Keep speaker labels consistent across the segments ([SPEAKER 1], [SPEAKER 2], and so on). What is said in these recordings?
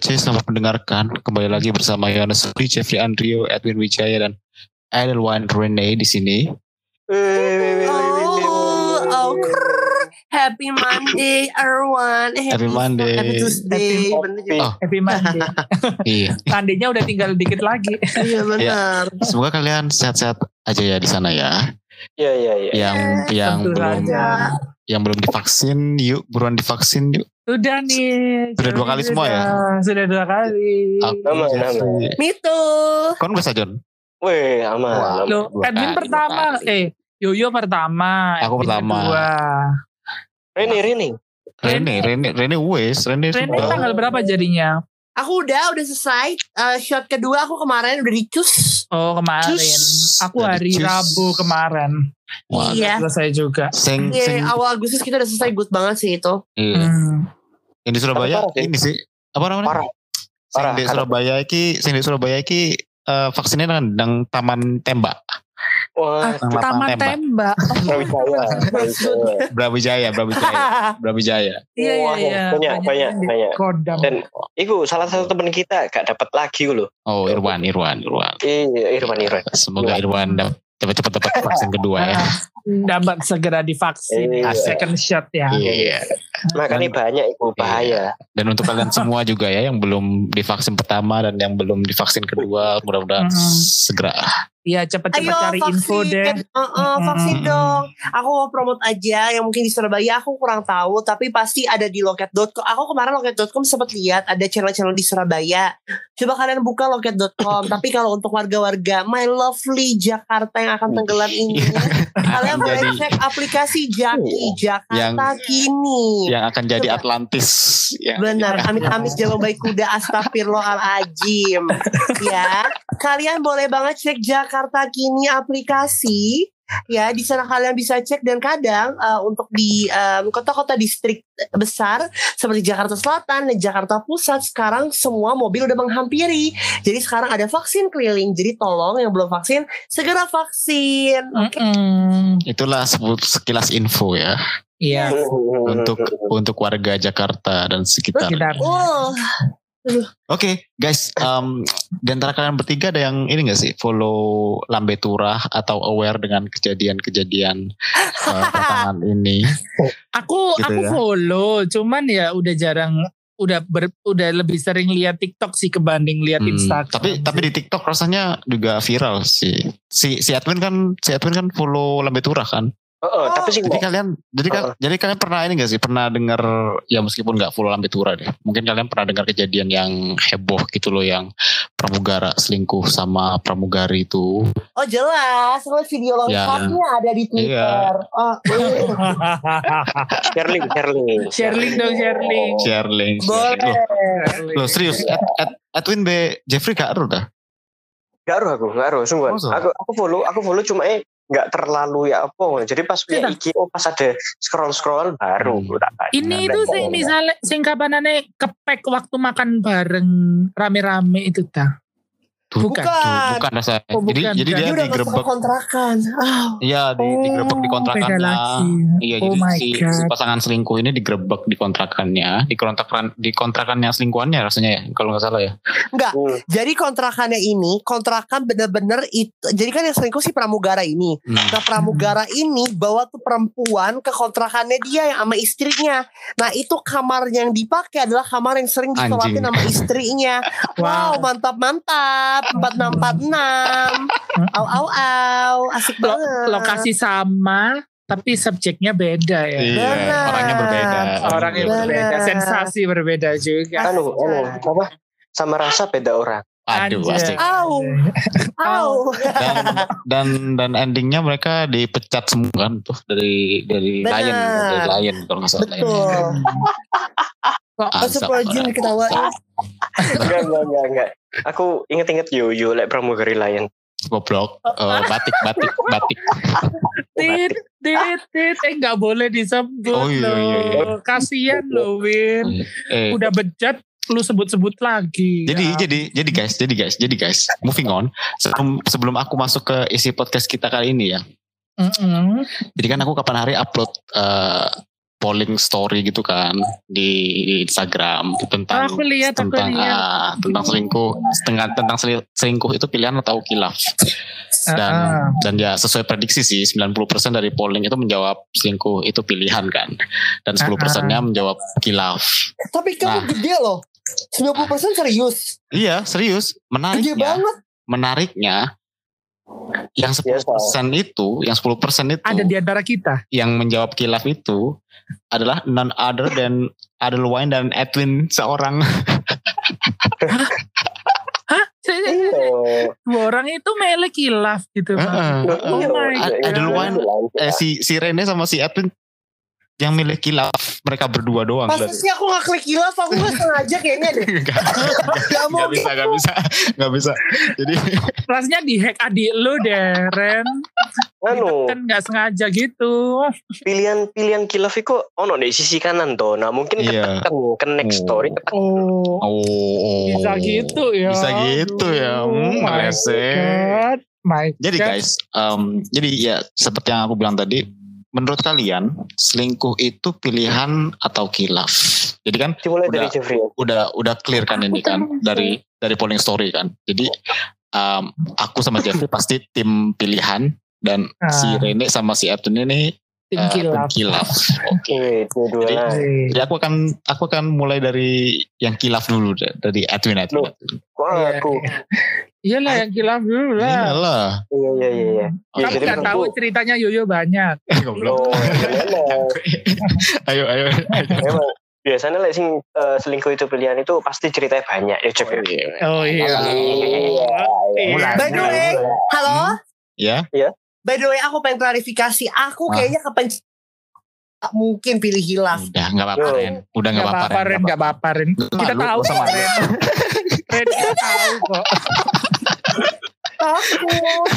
[SPEAKER 1] BBC, selamat mendengarkan. Kembali lagi bersama Yohanes Suri, Jeffrey Andrio, Edwin Wijaya, dan Edelwine Rene di sini.
[SPEAKER 2] Oh, oh. Happy Monday, everyone.
[SPEAKER 1] Happy Monday.
[SPEAKER 2] Happy Tuesday.
[SPEAKER 3] Happy.
[SPEAKER 1] Oh.
[SPEAKER 3] Happy Monday.
[SPEAKER 1] Iya.
[SPEAKER 3] Tandanya udah tinggal dikit lagi.
[SPEAKER 2] Iya benar.
[SPEAKER 1] Semoga kalian sehat-sehat aja ya di sana ya.
[SPEAKER 4] Iya iya iya.
[SPEAKER 1] Yang yang
[SPEAKER 3] Tentu
[SPEAKER 1] belum
[SPEAKER 3] saja.
[SPEAKER 1] yang belum divaksin, yuk buruan divaksin yuk.
[SPEAKER 3] Sudah nih.
[SPEAKER 1] Sudah dua kali semua ya?
[SPEAKER 3] Sudah dua kali.
[SPEAKER 1] Aku,
[SPEAKER 4] Aman,
[SPEAKER 1] Jeffrey.
[SPEAKER 2] Mito.
[SPEAKER 1] Kon gak John?
[SPEAKER 4] Weh aman. Aman.
[SPEAKER 1] Dua
[SPEAKER 3] Edwin pertama.
[SPEAKER 1] dua.
[SPEAKER 3] Eh, Yoyo pertama.
[SPEAKER 1] Aku pertama.
[SPEAKER 3] Kedua.
[SPEAKER 4] Rene Rene.
[SPEAKER 1] Rene, Rene, Rene wes, Rene,
[SPEAKER 3] Rene tanggal berapa jadinya?
[SPEAKER 2] Aku udah udah selesai. Eh, shot kedua aku kemarin udah dicus.
[SPEAKER 3] Oh kemarin.
[SPEAKER 1] Cus.
[SPEAKER 3] Aku hari
[SPEAKER 1] cus.
[SPEAKER 3] Rabu kemarin.
[SPEAKER 1] Wah,
[SPEAKER 2] Iya.
[SPEAKER 3] Selesai juga.
[SPEAKER 1] Sing,
[SPEAKER 2] Iya,
[SPEAKER 1] sing,
[SPEAKER 2] awal Agustus kita udah selesai good banget sih itu.
[SPEAKER 1] iya.
[SPEAKER 3] Hmm.
[SPEAKER 1] Yang di Surabaya
[SPEAKER 4] Parah
[SPEAKER 1] ini sih apa namanya?
[SPEAKER 4] Parah.
[SPEAKER 1] Sing
[SPEAKER 4] Parah.
[SPEAKER 1] di
[SPEAKER 4] Kalau-
[SPEAKER 1] Surabaya iki, sing di Surabaya iki eh, vaksinnya nang nang Taman Tembak,
[SPEAKER 4] Wah.
[SPEAKER 1] lapangan
[SPEAKER 3] Taman
[SPEAKER 1] tembak.
[SPEAKER 3] tembak.
[SPEAKER 4] Brawijaya. Brawijaya.
[SPEAKER 1] Brawijaya, Brawijaya.
[SPEAKER 3] Iya iya iya.
[SPEAKER 4] banyak, banyak,
[SPEAKER 3] di
[SPEAKER 4] banyak.
[SPEAKER 3] Kodam.
[SPEAKER 4] Dan Iku salah satu teman kita gak dapat lagi loh.
[SPEAKER 1] Oh, Irwan, Irwan, Irwan.
[SPEAKER 4] Iya Irwan Irwan.
[SPEAKER 1] Semoga. Irwan dap- cepat-cepat dapat vaksin kedua ya.
[SPEAKER 3] dapat segera divaksin
[SPEAKER 4] Iya.
[SPEAKER 3] second shot ya.
[SPEAKER 1] Iya.
[SPEAKER 4] Makanya banyak iku bahaya.
[SPEAKER 1] Dan untuk kalian semua juga ya yang belum divaksin pertama dan yang belum divaksin kedua, mudah-mudahan
[SPEAKER 3] Hmm.
[SPEAKER 1] segera.
[SPEAKER 3] Iya cepet-cepet
[SPEAKER 2] Ayo
[SPEAKER 3] cari info
[SPEAKER 2] vaksin.
[SPEAKER 3] deh.
[SPEAKER 2] Eh, eh, vaksin
[SPEAKER 1] Mm-mm.
[SPEAKER 2] dong. Aku mau promote aja yang mungkin di Surabaya aku kurang tahu tapi pasti ada di loket.com. Aku kemarin loket.com sempat lihat ada channel-channel di Surabaya. Coba kalian buka loket.com. tapi kalau untuk warga-warga my lovely Jakarta yang akan tenggelam ini, kalian
[SPEAKER 1] Akan
[SPEAKER 2] boleh
[SPEAKER 1] jadi-
[SPEAKER 2] cek aplikasi Jaki Jakarta
[SPEAKER 1] Yang-
[SPEAKER 2] Kini.
[SPEAKER 1] yang akan jadi
[SPEAKER 2] Coba.
[SPEAKER 1] Atlantis. Ya.
[SPEAKER 2] Benar, amit-amit jangan baik kuda astagfirullahaladzim. ya, kalian boleh banget cek Jakarta Kini aplikasi. Ya, di sana kalian bisa cek dan kadang eh, untuk di em, kota-kota distrik besar seperti Jakarta Selatan dan Jakarta Pusat sekarang semua mobil udah menghampiri. Jadi sekarang ada vaksin keliling. Jadi tolong yang belum vaksin segera vaksin.
[SPEAKER 3] Mm-mm.
[SPEAKER 1] Itulah sebut sekilas info ya
[SPEAKER 3] Iya.
[SPEAKER 1] untuk untuk warga Jakarta dan sekitar.
[SPEAKER 3] Sekitar.
[SPEAKER 2] Oh,
[SPEAKER 1] Oke, guys, um, di antara kalian bertiga ada yang ini gak sih follow Lambe Turah atau aware dengan kejadian-kejadian uh, belakangan ini?
[SPEAKER 3] Aku
[SPEAKER 1] Gitu
[SPEAKER 3] aku
[SPEAKER 1] ya.
[SPEAKER 3] follow, cuman ya udah jarang udah ber, udah lebih sering lihat TikTok sih kebanding lihat
[SPEAKER 1] Hmm,
[SPEAKER 3] Instagram.
[SPEAKER 1] tapi tapi di TikTok rasanya juga viral sih. Si si Edwin kan si Edwin kan follow Lambe Turah kan.
[SPEAKER 4] Oh, tapi sih
[SPEAKER 1] Jadi kalian jadi ka- jadi kalian pernah ini gak sih pernah dengar ya meskipun nggak follow Lambe Turah deh. Mungkin kalian pernah dengar kejadian yang heboh gitu loh yang pramugara selingkuh sama pramugari itu.
[SPEAKER 2] oh jelas, soalnya video
[SPEAKER 1] Ya.
[SPEAKER 2] lengkapnya ada di Twitter. Oh, uh.
[SPEAKER 4] sharing sharing.
[SPEAKER 3] Sharing dong.
[SPEAKER 1] Share link.
[SPEAKER 2] Boleh.
[SPEAKER 1] Loh serius Ed, Ed- Edwin B Jeffrey gak aruh dah.
[SPEAKER 4] Gak aruh aku, gak aruh sungguh. Aku aku follow, aku follow cuma eh nggak terlalu ya apa. Jadi pas punya. IG, oh pas ada scroll scroll baru.
[SPEAKER 1] Hmm.
[SPEAKER 4] tak tanya.
[SPEAKER 3] Ini tuh sing misalnya sing kapanane kepek waktu makan bareng rame-rame itu ta. Bukan.
[SPEAKER 2] Bukan.
[SPEAKER 1] Bukan rasa.
[SPEAKER 3] Oh,
[SPEAKER 1] jadi
[SPEAKER 3] bukan.
[SPEAKER 1] jadi
[SPEAKER 2] Dia masuk ke
[SPEAKER 1] digerebek.
[SPEAKER 2] kontrakan. Oh.
[SPEAKER 1] Iya, di,
[SPEAKER 3] Oh,
[SPEAKER 1] digerebek di kontrakannya. Iya,
[SPEAKER 3] Oh
[SPEAKER 1] jadi si,
[SPEAKER 3] God.
[SPEAKER 1] si pasangan selingkuh ini digerebek di kontrakannya, di kontrakan di kontrakannya selingkuhannya rasanya ya, kalau nggak salah ya.
[SPEAKER 2] Enggak,
[SPEAKER 4] Hmm.
[SPEAKER 2] jadi kontrakannya ini, kontrakan bener-bener itu. Jadi kan yang selingkuh si pramugara ini.
[SPEAKER 1] Hmm.
[SPEAKER 2] Nah pramugara ini bawa tuh perempuan ke kontrakannya dia yang sama istrinya. Nah itu kamarnya yang dipakai adalah kamar yang sering disolatin sama istrinya. Wow,
[SPEAKER 3] Wow.
[SPEAKER 2] Mantap-mantap. 4646. Au au au, asik
[SPEAKER 3] Lo-
[SPEAKER 2] banget.
[SPEAKER 3] lokasi sama tapi subjeknya beda ya.
[SPEAKER 1] Iya,
[SPEAKER 2] Benar.
[SPEAKER 1] orangnya berbeda.
[SPEAKER 3] Orangnya
[SPEAKER 2] Benar.
[SPEAKER 3] berbeda, sensasi berbeda juga.
[SPEAKER 4] Anu, anu, apa? Sama rasa beda orang.
[SPEAKER 1] Aduh,
[SPEAKER 3] Anjay.
[SPEAKER 1] asik.
[SPEAKER 2] Au, au.
[SPEAKER 1] Dan dan dan endingnya mereka dipecat semua kan tuh dari dari
[SPEAKER 2] Benar.
[SPEAKER 1] Lion, dari Lion kalau nggak salah.
[SPEAKER 2] Betul.
[SPEAKER 3] Kok
[SPEAKER 1] orang.
[SPEAKER 2] diketawain.
[SPEAKER 4] enggak, enggak, enggak, enggak. Aku inget-inget Yoyo, like pramugari lain.
[SPEAKER 1] Goblok. Eh, batik, batik, batik.
[SPEAKER 3] tit tit tit eh nggak boleh disebut
[SPEAKER 1] Oh, iya, iya, iya.
[SPEAKER 3] loh. Kasian loh Win.
[SPEAKER 1] Eh,
[SPEAKER 3] Udah bejat lu sebut-sebut lagi.
[SPEAKER 1] Jadi
[SPEAKER 3] Ya.
[SPEAKER 1] jadi jadi guys, jadi guys, jadi guys, moving on. Sebelum sebelum aku masuk ke isi podcast kita kali ini ya.
[SPEAKER 3] Mm-mm.
[SPEAKER 1] Jadi kan aku kapan hari upload eh, polling story gitu kan di, di Instagram tentang
[SPEAKER 3] Aku lihat, aku
[SPEAKER 1] tentang
[SPEAKER 3] lihat.
[SPEAKER 1] ah, tentang selingkuh setengah tentang seli- selingkuh itu pilihan atau kilaf dan
[SPEAKER 3] Ah, ah.
[SPEAKER 1] dan ya sesuai prediksi sih 90% dari polling itu menjawab selingkuh itu pilihan kan dan 10 persennya menjawab kilaf
[SPEAKER 2] Tapi kamu
[SPEAKER 1] Nah.
[SPEAKER 2] gede loh. 90% serius.
[SPEAKER 1] iya serius
[SPEAKER 2] Gede
[SPEAKER 1] menariknya
[SPEAKER 2] banget.
[SPEAKER 1] menariknya yang 10% itu yang 10% itu
[SPEAKER 3] Ada di antara kita.
[SPEAKER 1] yang menjawab kilaf itu adalah none other than Adelwine dan Edwin seorang
[SPEAKER 3] Hah?
[SPEAKER 4] Iya.
[SPEAKER 3] Dua orang itu melek kilaf gitu.
[SPEAKER 1] Heeh,
[SPEAKER 4] iya,
[SPEAKER 3] my
[SPEAKER 4] iya, iya,
[SPEAKER 1] Adelwine,
[SPEAKER 4] iya.
[SPEAKER 1] eh, si si Rene sama si Edwin yang milih kilaf mereka berdua doang
[SPEAKER 2] Pas sih aku gak klik hilaf, aku gak sengaja kayaknya deh.
[SPEAKER 1] Enggak,
[SPEAKER 2] Gak mau
[SPEAKER 1] nggak bisa, nggak bisa, nggak bisa. Jadi
[SPEAKER 3] Rasanya dihack adik lu deh, Ren.
[SPEAKER 4] Anu,
[SPEAKER 3] Kan nggak sengaja gitu.
[SPEAKER 4] pilihan-pilihan kilaf itu ono di sisi kanan tuh. Nah mungkin
[SPEAKER 1] Iya.
[SPEAKER 4] ketekan ke next story ketekan.
[SPEAKER 3] Oh,
[SPEAKER 1] oh,
[SPEAKER 3] bisa gitu ya.
[SPEAKER 1] Bisa gitu ya. Hmm,
[SPEAKER 3] my
[SPEAKER 1] meleset.
[SPEAKER 3] God. My
[SPEAKER 1] Jadi guys, em, jadi ya seperti yang aku bilang tadi, menurut kalian selingkuh itu pilihan atau kilaf? Jadi kan
[SPEAKER 4] Dimulai dari
[SPEAKER 1] Udah.
[SPEAKER 4] Jeffrey. ya.
[SPEAKER 1] udah udah clear kan ini kan dari dari polling story kan. Jadi em, aku sama Jeffrey pasti tim pilihan dan si
[SPEAKER 3] Ah.
[SPEAKER 1] Rene sama si Edwin ini
[SPEAKER 3] tim
[SPEAKER 1] eh. Oke.
[SPEAKER 4] Dua-duanya.
[SPEAKER 3] Oke.
[SPEAKER 1] Jadi aku akan aku akan mulai dari yang kilaf dulu deh, dari Edwin Edwin.
[SPEAKER 4] Loh. Wah, aku.
[SPEAKER 3] Iyalah yang kilaf dulu lah.
[SPEAKER 1] Iyalah.
[SPEAKER 4] Iya, iya, iya. iya. Ya,
[SPEAKER 3] Kamu
[SPEAKER 4] jadi
[SPEAKER 3] nggak tahu ceritanya Yoyo banyak.
[SPEAKER 1] Goblok.
[SPEAKER 4] Oh,
[SPEAKER 1] ayo ayo.
[SPEAKER 4] Memang. Biasanya lah sing eh, selingkuh itu pilihan itu pasti ceritanya banyak ya Jeff. ya.
[SPEAKER 3] Oh iya.
[SPEAKER 4] Iya.
[SPEAKER 2] By the way, halo?
[SPEAKER 1] Ya.
[SPEAKER 2] By the way, aku pengen klarifikasi. Aku
[SPEAKER 1] Ah.
[SPEAKER 2] kayaknya kepen Gak mungkin pilih hilaf.
[SPEAKER 1] Udah nggak apa-apa
[SPEAKER 4] Yo.
[SPEAKER 1] Ren. Udah nggak
[SPEAKER 3] Gak
[SPEAKER 1] apa-apa
[SPEAKER 3] Ren, gak apa-apa Ren. Kita
[SPEAKER 1] Malu,
[SPEAKER 3] tahu
[SPEAKER 1] malu.
[SPEAKER 3] Ren. Ren kita tahu kok.
[SPEAKER 2] Aku.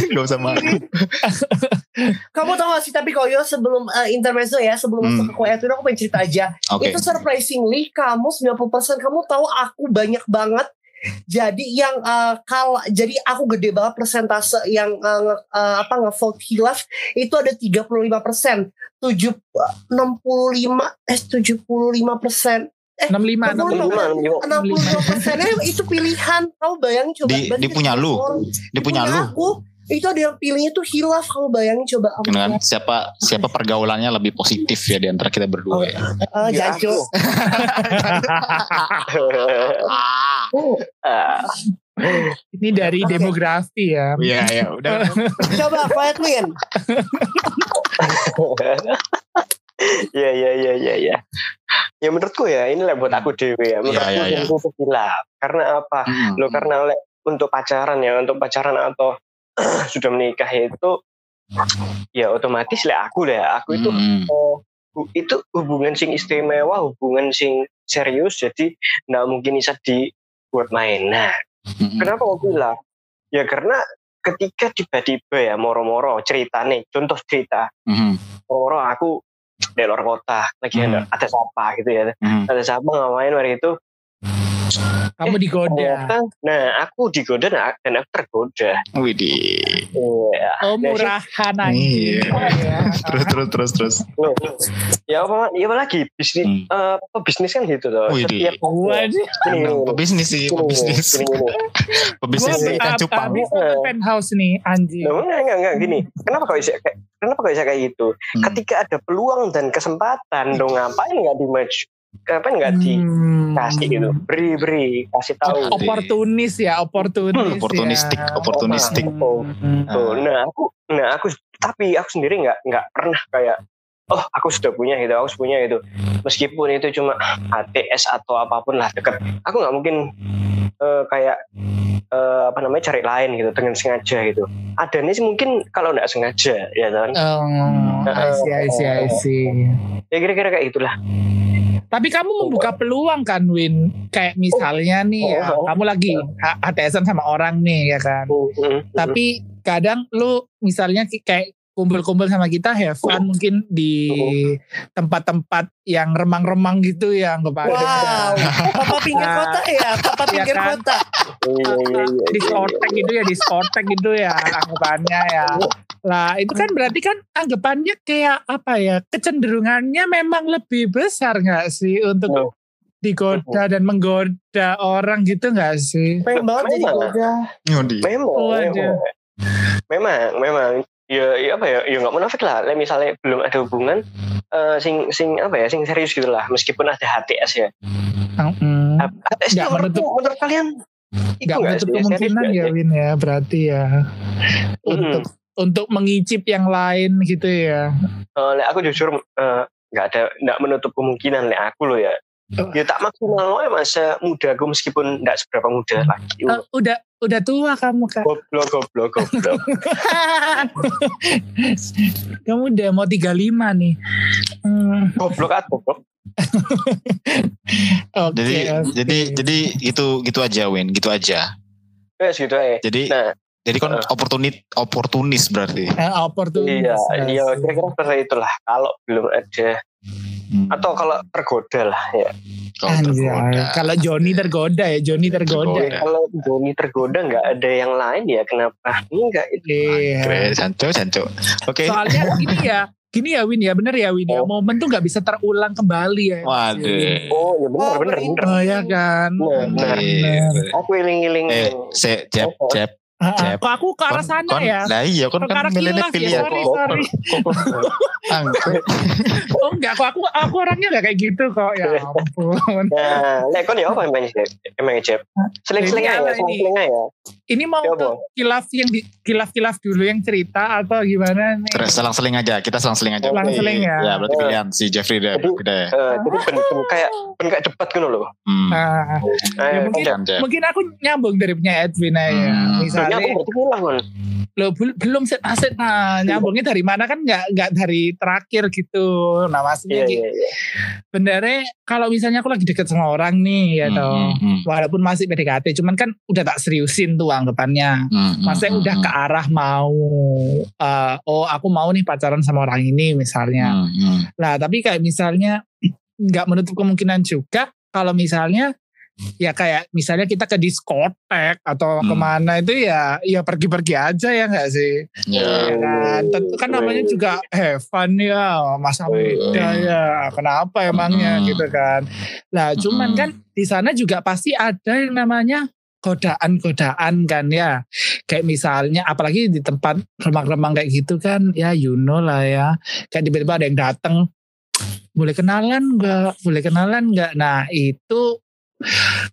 [SPEAKER 1] Gak usah malu.
[SPEAKER 2] Kamu tau gak sih tapi Koyo sebelum uh, intermezzo ya sebelum
[SPEAKER 1] Hmm.
[SPEAKER 2] masuk ke Koyo itu aku pengen cerita aja.
[SPEAKER 1] Oke.
[SPEAKER 2] Itu surprisingly kamu 90% kamu tahu aku banyak banget. Jadi yang uh, kal jadi aku gede banget persentase yang uh, nge- uh, apa ngevote hilaf itu ada 35 persen, 7 65 eh 75 persen,
[SPEAKER 3] 65, 65.
[SPEAKER 2] 65 65 persennya itu pilihan. Kamu bayangin coba.
[SPEAKER 1] Di- di punya lu. Di punya lu.
[SPEAKER 2] aku itu ada yang pilihnya tuh hilaf. Kamu bayangin coba. Aku
[SPEAKER 1] Kan siapa siapa pergaulannya lebih positif ya di antara kita berdua ya.
[SPEAKER 2] uh,
[SPEAKER 4] Ya,
[SPEAKER 2] jancuk.
[SPEAKER 4] Ah,
[SPEAKER 3] Ini dari
[SPEAKER 2] Oke.
[SPEAKER 3] demografi ya.
[SPEAKER 1] Iya ya udah.
[SPEAKER 2] Coba quiet win.
[SPEAKER 4] Iya iya iya iya ya. Ya menurutku ya inilah buat aku dewe ya. Menurutku
[SPEAKER 1] Iya, iya, iya.
[SPEAKER 4] itu hilaf. Karena apa?
[SPEAKER 1] Hmm.
[SPEAKER 4] Lo karena oleh untuk pacaran ya, untuk pacaran atau sudah menikah itu ya otomatis lah aku lah. Aku itu
[SPEAKER 1] Hmm.
[SPEAKER 4] oh, itu hubungan sing istimewa, hubungan sing serius jadi nggak mungkin bisa dibuat main. Nah,
[SPEAKER 1] Hmm.
[SPEAKER 4] kenapa aku bilang? Ya karena ketika tiba-tiba ya moro-moro cerita nih, contoh cerita,
[SPEAKER 1] Hmm.
[SPEAKER 4] moro aku di luar kota lagi
[SPEAKER 1] Hmm.
[SPEAKER 4] ada ada siapa gitu ya,
[SPEAKER 1] Hmm.
[SPEAKER 4] ada siapa ngapain hari itu?
[SPEAKER 3] Kamu digoda.
[SPEAKER 4] Ternyata, nah aku digoda nah, dan aku tergoda.
[SPEAKER 1] Widih.
[SPEAKER 4] Iya.
[SPEAKER 3] Oh murahan aja.
[SPEAKER 1] Iya.
[SPEAKER 3] Ya.
[SPEAKER 1] Terus terus terus terus.
[SPEAKER 4] Loh, ya apa? Ya apa lagi bisnis?
[SPEAKER 1] Hmm.
[SPEAKER 4] eh, bisnis kan gitu loh.
[SPEAKER 1] Wih,
[SPEAKER 4] Setiap
[SPEAKER 3] Gua
[SPEAKER 4] gini.
[SPEAKER 1] Pebisnis sih, pebisnis. Pebisnis ikan
[SPEAKER 3] apa-
[SPEAKER 1] cupang.
[SPEAKER 3] habis ke penthouse nih anjing.
[SPEAKER 4] Loh, enggak, enggak, enggak, gini. Kenapa kok bisa kayak kenapa kok bisa kayak gitu?
[SPEAKER 1] Hmm.
[SPEAKER 4] Ketika ada peluang dan kesempatan, dong ngapain nggak di Ngapain nggak dikasih
[SPEAKER 3] Hmm.
[SPEAKER 4] gitu? Beri, beri, kasih tahu.
[SPEAKER 1] Oh,
[SPEAKER 3] Oportunis ya, oportunis.
[SPEAKER 1] Opportunistic,
[SPEAKER 3] ya.
[SPEAKER 1] opportunistic.
[SPEAKER 3] Hmm.
[SPEAKER 4] Tuh, nah aku, nah aku, tapi aku sendiri nggak nggak pernah kayak, oh aku sudah punya gitu, aku sudah punya gitu. Meskipun itu cuma HTS atau apa pun lah deket, aku nggak mungkin eh, kayak eh, apa namanya cari lain gitu dengan sengaja gitu. Ada nih sih mungkin kalau nggak sengaja ya kan.
[SPEAKER 3] Oh, I see, I see, I see.
[SPEAKER 4] Ya kira-kira kayak itulah.
[SPEAKER 3] Tapi kamu membuka peluang kan, Win? Kayak misalnya nih, ya,
[SPEAKER 4] Oh.
[SPEAKER 3] kamu lagi HTSan sama orang nih, ya kan?
[SPEAKER 4] Mm-mm.
[SPEAKER 3] Tapi kadang lu misalnya kayak kumpul-kumpul sama kita have fun mungkin di tempat-tempat yang remang-remang gitu ya
[SPEAKER 2] Wow. Papa pinggir
[SPEAKER 3] Nah.
[SPEAKER 2] kota ya, papa
[SPEAKER 3] Iya
[SPEAKER 2] pinggir
[SPEAKER 3] kan?
[SPEAKER 2] kota.
[SPEAKER 4] Iya, iya, iya.
[SPEAKER 3] diskotek gitu ya diskotek gitu ya anggapannya ya Lah itu kan berarti kan anggapannya kayak apa ya kecenderungannya memang lebih besar nggak sih untuk
[SPEAKER 4] Oh.
[SPEAKER 3] digoda dan menggoda orang gitu nggak sih?
[SPEAKER 2] Pengen banget jadi
[SPEAKER 4] Memang.
[SPEAKER 2] goda.
[SPEAKER 4] Memang memang memang memang ya, ya apa ya ya nggak munafik lah Lah, misalnya belum ada hubungan eh, sing sing apa ya sing serius gitu lah meskipun ada HTS ya
[SPEAKER 3] Hmm.
[SPEAKER 4] HTS itu
[SPEAKER 3] Nggak
[SPEAKER 4] menurut, menurut kalian
[SPEAKER 3] Nggak
[SPEAKER 4] nggak
[SPEAKER 3] menutup kemungkinan ya? Win ya berarti ya untuk untuk mengicip yang lain gitu ya.
[SPEAKER 4] Eh, lek aku jujur eh, nggak ada nggak menutup kemungkinan lek aku loh ya
[SPEAKER 3] Oh.
[SPEAKER 4] ya tak maksimal loh masa muda aku meskipun nggak seberapa muda lagi
[SPEAKER 3] Eh, udah udah tua kamu kak.
[SPEAKER 4] goblok goblok goblok
[SPEAKER 3] kamu udah mau 35 nih. Hmm,
[SPEAKER 4] goblok at goblok
[SPEAKER 3] Oke.
[SPEAKER 1] Jadi
[SPEAKER 3] oke.
[SPEAKER 1] jadi jadi gitu gitu aja Win, gitu aja.
[SPEAKER 4] ya gitu aja
[SPEAKER 1] Jadi
[SPEAKER 4] nah
[SPEAKER 1] jadi kan
[SPEAKER 4] eh.
[SPEAKER 1] oportunis oportunis berarti.
[SPEAKER 3] Eh, opportunity.
[SPEAKER 4] iya iya kira-kira seperti itulah kalau belum ada
[SPEAKER 1] Hmm.
[SPEAKER 4] atau kalau tergoda lah ya
[SPEAKER 1] Kalau.
[SPEAKER 3] Kalau Joni tergoda ya, Joni tergoda.
[SPEAKER 1] Tergoda.
[SPEAKER 4] kalau Joni tergoda nggak ada yang lain ya kenapa enggak itu
[SPEAKER 3] Iya.
[SPEAKER 1] Oke, sanco sanco. Oke.
[SPEAKER 3] Soalnya gini ya, gini ya Win ya, bener ya Win ya.
[SPEAKER 4] Oh.
[SPEAKER 3] Momen tuh nggak bisa terulang kembali ya.
[SPEAKER 1] Waduh.
[SPEAKER 4] oh ya benar
[SPEAKER 2] Oh,
[SPEAKER 4] benar
[SPEAKER 2] bener.
[SPEAKER 4] benar
[SPEAKER 3] Oh ya kan.
[SPEAKER 4] Bener,
[SPEAKER 3] Bener.
[SPEAKER 4] aku iling-iling
[SPEAKER 1] Eh, se jab jab. Jeb.
[SPEAKER 3] Kok aku ke arah sana
[SPEAKER 1] kon-
[SPEAKER 3] ya?
[SPEAKER 1] Nah iya, kon
[SPEAKER 3] Kok ke
[SPEAKER 1] kan
[SPEAKER 3] arah
[SPEAKER 1] milenial
[SPEAKER 3] kilaf ya,
[SPEAKER 1] pilih ya.
[SPEAKER 3] sorry,
[SPEAKER 1] kok.
[SPEAKER 3] sorry.
[SPEAKER 1] Angkut.
[SPEAKER 3] Oh enggak, kok aku aku orangnya nggak kayak gitu kok. Ya ampun.
[SPEAKER 4] Nah, lek kon ya apa emang Jeb? Emang Jeb? Seling-seling aja, seling-seling aja.
[SPEAKER 3] Ini mau
[SPEAKER 4] Ya,
[SPEAKER 3] ke kilaf yang di kilaf-kilaf dulu yang cerita atau gimana nih?
[SPEAKER 1] Terus selang-seling aja, kita selang-seling aja.
[SPEAKER 3] Selang-seling ya.
[SPEAKER 1] Ya, berarti pilihan si Jeffrey deh,
[SPEAKER 4] Jadi-
[SPEAKER 1] udah.
[SPEAKER 4] Eh, jadi ben kayak ben kayak debat gitu loh.
[SPEAKER 1] Hmm.
[SPEAKER 3] Nah,
[SPEAKER 4] Eh,
[SPEAKER 3] mungkin-.
[SPEAKER 1] Pilihan, Jeff.
[SPEAKER 3] mungkin aku nyambung dari punya Edwin aja.
[SPEAKER 1] Hmm.
[SPEAKER 3] Misalnya
[SPEAKER 4] aku berarti pulang kan.
[SPEAKER 3] lo bel- belum set aset nah nyambungnya dari mana kan nggak nggak dari terakhir gitu nah maksudnya
[SPEAKER 4] Iya
[SPEAKER 3] gitu
[SPEAKER 4] iya iya.
[SPEAKER 3] benernya kalau misalnya aku lagi deket sama orang nih ya
[SPEAKER 1] Hmm,
[SPEAKER 3] toh
[SPEAKER 1] hmm, hmm.
[SPEAKER 3] walaupun masih PDKT cuman kan udah tak seriusin tuh anggapannya
[SPEAKER 1] Hmm,
[SPEAKER 3] Maksudnya
[SPEAKER 1] hmm,
[SPEAKER 3] udah
[SPEAKER 1] hmm.
[SPEAKER 3] ke arah mau eh, oh aku mau nih pacaran sama orang ini misalnya
[SPEAKER 1] Hmm, hmm.
[SPEAKER 3] Nah, tapi kayak misalnya nggak menutup kemungkinan juga kalau misalnya ya kayak misalnya kita ke diskotek atau
[SPEAKER 1] Hmm.
[SPEAKER 3] ke mana itu ya ya pergi-pergi aja ya nggak sih?
[SPEAKER 1] Ya.
[SPEAKER 3] Ya kan, tentu kan namanya juga have fun ya, masa muda ya. Kenapa emangnya
[SPEAKER 1] Hmm.
[SPEAKER 3] gitu kan? Nah, cuman
[SPEAKER 1] Hmm.
[SPEAKER 3] kan di sana juga pasti ada yang namanya godaan-godaan kan ya. Kayak misalnya apalagi di tempat remang-remang kayak gitu kan ya you know lah ya. Kayak tiba-tiba ada yang datang boleh kenalan nggak? Boleh kenalan nggak? Nah, itu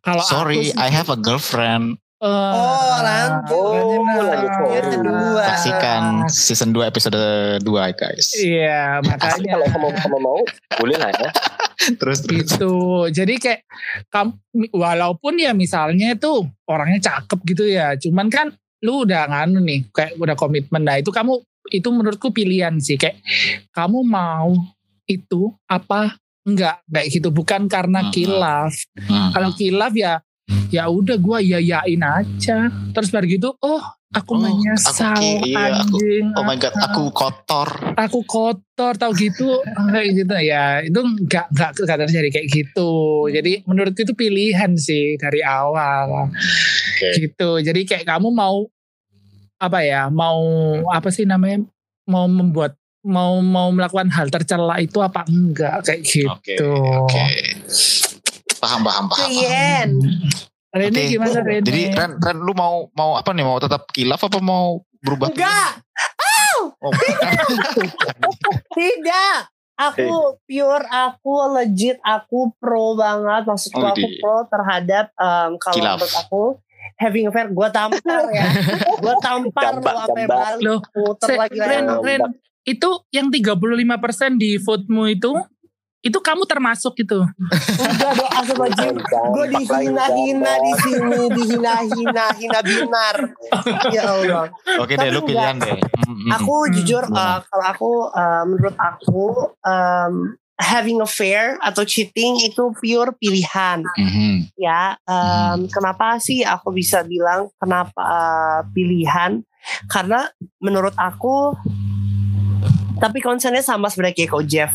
[SPEAKER 3] kalau
[SPEAKER 1] Sorry,
[SPEAKER 3] aku sih,
[SPEAKER 1] I have a girlfriend.
[SPEAKER 2] Oh, lanjut.
[SPEAKER 4] Oh, lanjut.
[SPEAKER 2] Kedua.
[SPEAKER 1] Saksikan season 2 episode 2 guys.
[SPEAKER 3] Iya,
[SPEAKER 4] Asli
[SPEAKER 3] makanya
[SPEAKER 4] kalau kamu kamu mau boleh lah ya.
[SPEAKER 1] Terus terus.
[SPEAKER 3] gitu. Jadi kayak kamu walaupun ya misalnya itu orangnya cakep gitu ya, cuman kan lu udah nganu nih, kayak udah komitmen. Nah, itu kamu itu menurutku pilihan sih kayak kamu mau itu apa enggak kayak gitu bukan karena kilaf.
[SPEAKER 1] Hmm.
[SPEAKER 3] Kalau kilaf ya ya udah gua yayain aja. Terus baru gitu, oh aku
[SPEAKER 1] Oh,
[SPEAKER 3] menyesal
[SPEAKER 1] aku iya, aku-
[SPEAKER 3] anjing.
[SPEAKER 1] Oh my god, aku kotor.
[SPEAKER 3] aku kotor tau gitu. Kayak gitu. Ya itu nggak nggak nggak terjadi kayak gitu. Jadi menurut itu pilihan sih dari awal. Gitu. Jadi kayak kamu mau apa ya mau apa sih namanya mau membuat mau mau melakukan hal tercela itu apa enggak? Kayak
[SPEAKER 1] Oke,
[SPEAKER 3] gitu
[SPEAKER 1] oke. Paham, paham, paham.
[SPEAKER 2] Yen.
[SPEAKER 3] Rene
[SPEAKER 1] Oke.
[SPEAKER 3] gimana Rene
[SPEAKER 1] Jadi Ren, Ren lu mau mau apa nih? Mau tetap kilaf apa mau berubah?
[SPEAKER 2] Enggak,
[SPEAKER 1] Oh,
[SPEAKER 2] tidak. Aku pure, aku legit, aku pro banget. Maksudku
[SPEAKER 1] Oh,
[SPEAKER 2] aku
[SPEAKER 1] di-
[SPEAKER 2] pro terhadap um, kalau
[SPEAKER 1] Kilaf.
[SPEAKER 2] menurut aku having affair, gue tampar ya. gue tampar lo sampai balik
[SPEAKER 3] Se-
[SPEAKER 2] lagi
[SPEAKER 3] Ren. Ren, itu yang 35% di vote-mu itu itu kamu termasuk itu
[SPEAKER 2] Enggak dong, astagfirullahaladzim. Gue dihina-hina di sini, dihina-hina, hina binar. Ya Allah.
[SPEAKER 1] Oke deh, lu pilihan deh. Hmm, hmm,
[SPEAKER 2] Aku
[SPEAKER 3] Hmm.
[SPEAKER 2] jujur, uh, kalau aku uh, menurut aku um, having affair atau cheating itu pure pilihan.
[SPEAKER 1] hmm, hmm.
[SPEAKER 2] ya um, kenapa sih aku bisa bilang kenapa uh, pilihan karena menurut aku tapi concernnya sama sebenarnya kayak kau Jeff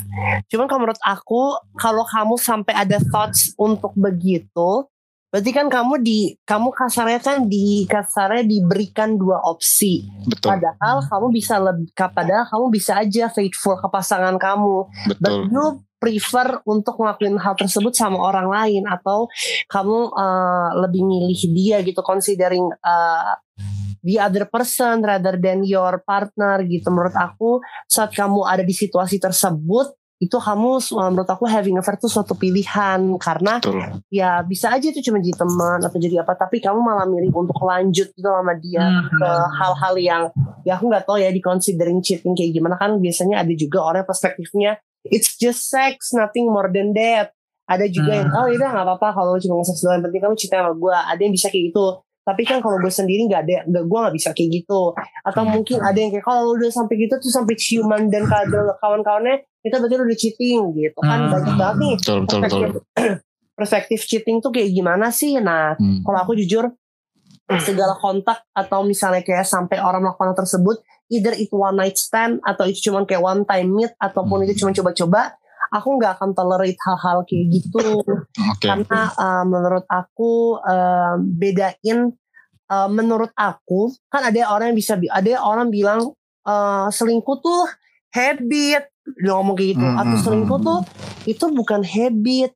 [SPEAKER 2] cuman kalau menurut aku kalau kamu sampai ada thoughts untuk begitu Berarti kan kamu di kamu kasarnya kan di kasarnya diberikan dua opsi.
[SPEAKER 1] Betul.
[SPEAKER 2] Padahal kamu bisa lebih padahal kamu bisa aja faithful ke pasangan kamu. But
[SPEAKER 1] Betul.
[SPEAKER 2] you prefer untuk ngelakuin hal tersebut sama orang lain atau kamu uh, lebih milih dia gitu considering uh, the other person rather than your partner gitu. Menurut aku saat kamu ada di situasi tersebut itu kamu uh, menurut aku having affair itu suatu pilihan. Karena
[SPEAKER 1] Betul.
[SPEAKER 2] ya bisa aja itu cuma jadi teman atau jadi apa tapi kamu malah milih untuk lanjut gitu sama dia
[SPEAKER 3] Hmm.
[SPEAKER 2] ke hal-hal yang ya aku nggak tahu ya di considering cheating kayak gimana. Kan biasanya ada juga orang yang perspektifnya it's just sex nothing more than that. Ada juga yang
[SPEAKER 3] Hmm.
[SPEAKER 2] oh udah nggak apa-apa kalau cuma seks doang yang penting kamu cinta sama gue ada yang bisa kayak gitu tapi kan kalau gue sendiri nggak ada nggak gue nggak bisa kayak gitu atau
[SPEAKER 1] Hmm.
[SPEAKER 2] mungkin ada yang kayak kalau udah sampai gitu tuh sampai ciuman dan kawan-kawannya itu berarti udah cheating gitu kan
[SPEAKER 3] Hmm.
[SPEAKER 2] banyak banget nih
[SPEAKER 1] Betul, betul, betul.
[SPEAKER 2] perspektif, perspektif cheating tuh kayak gimana sih? Nah,
[SPEAKER 1] Hmm.
[SPEAKER 2] kalau aku jujur segala kontak atau misalnya kayak sampai orang melakukan hal tersebut, either itu one night stand atau itu cuma kayak one time meet ataupun
[SPEAKER 1] Hmm.
[SPEAKER 2] itu cuma coba-coba, aku nggak akan tolerate hal-hal kayak gitu.
[SPEAKER 1] Oke.
[SPEAKER 2] karena uh, menurut aku uh, bedain uh, menurut aku kan ada orang yang bisa bi- ada orang bilang uh, selingkuh tuh habit. Dia ngomong kayak gitu.
[SPEAKER 1] Hmm,
[SPEAKER 2] atau
[SPEAKER 1] hmm,
[SPEAKER 2] selingkuh
[SPEAKER 1] hmm.
[SPEAKER 2] tuh itu bukan habit.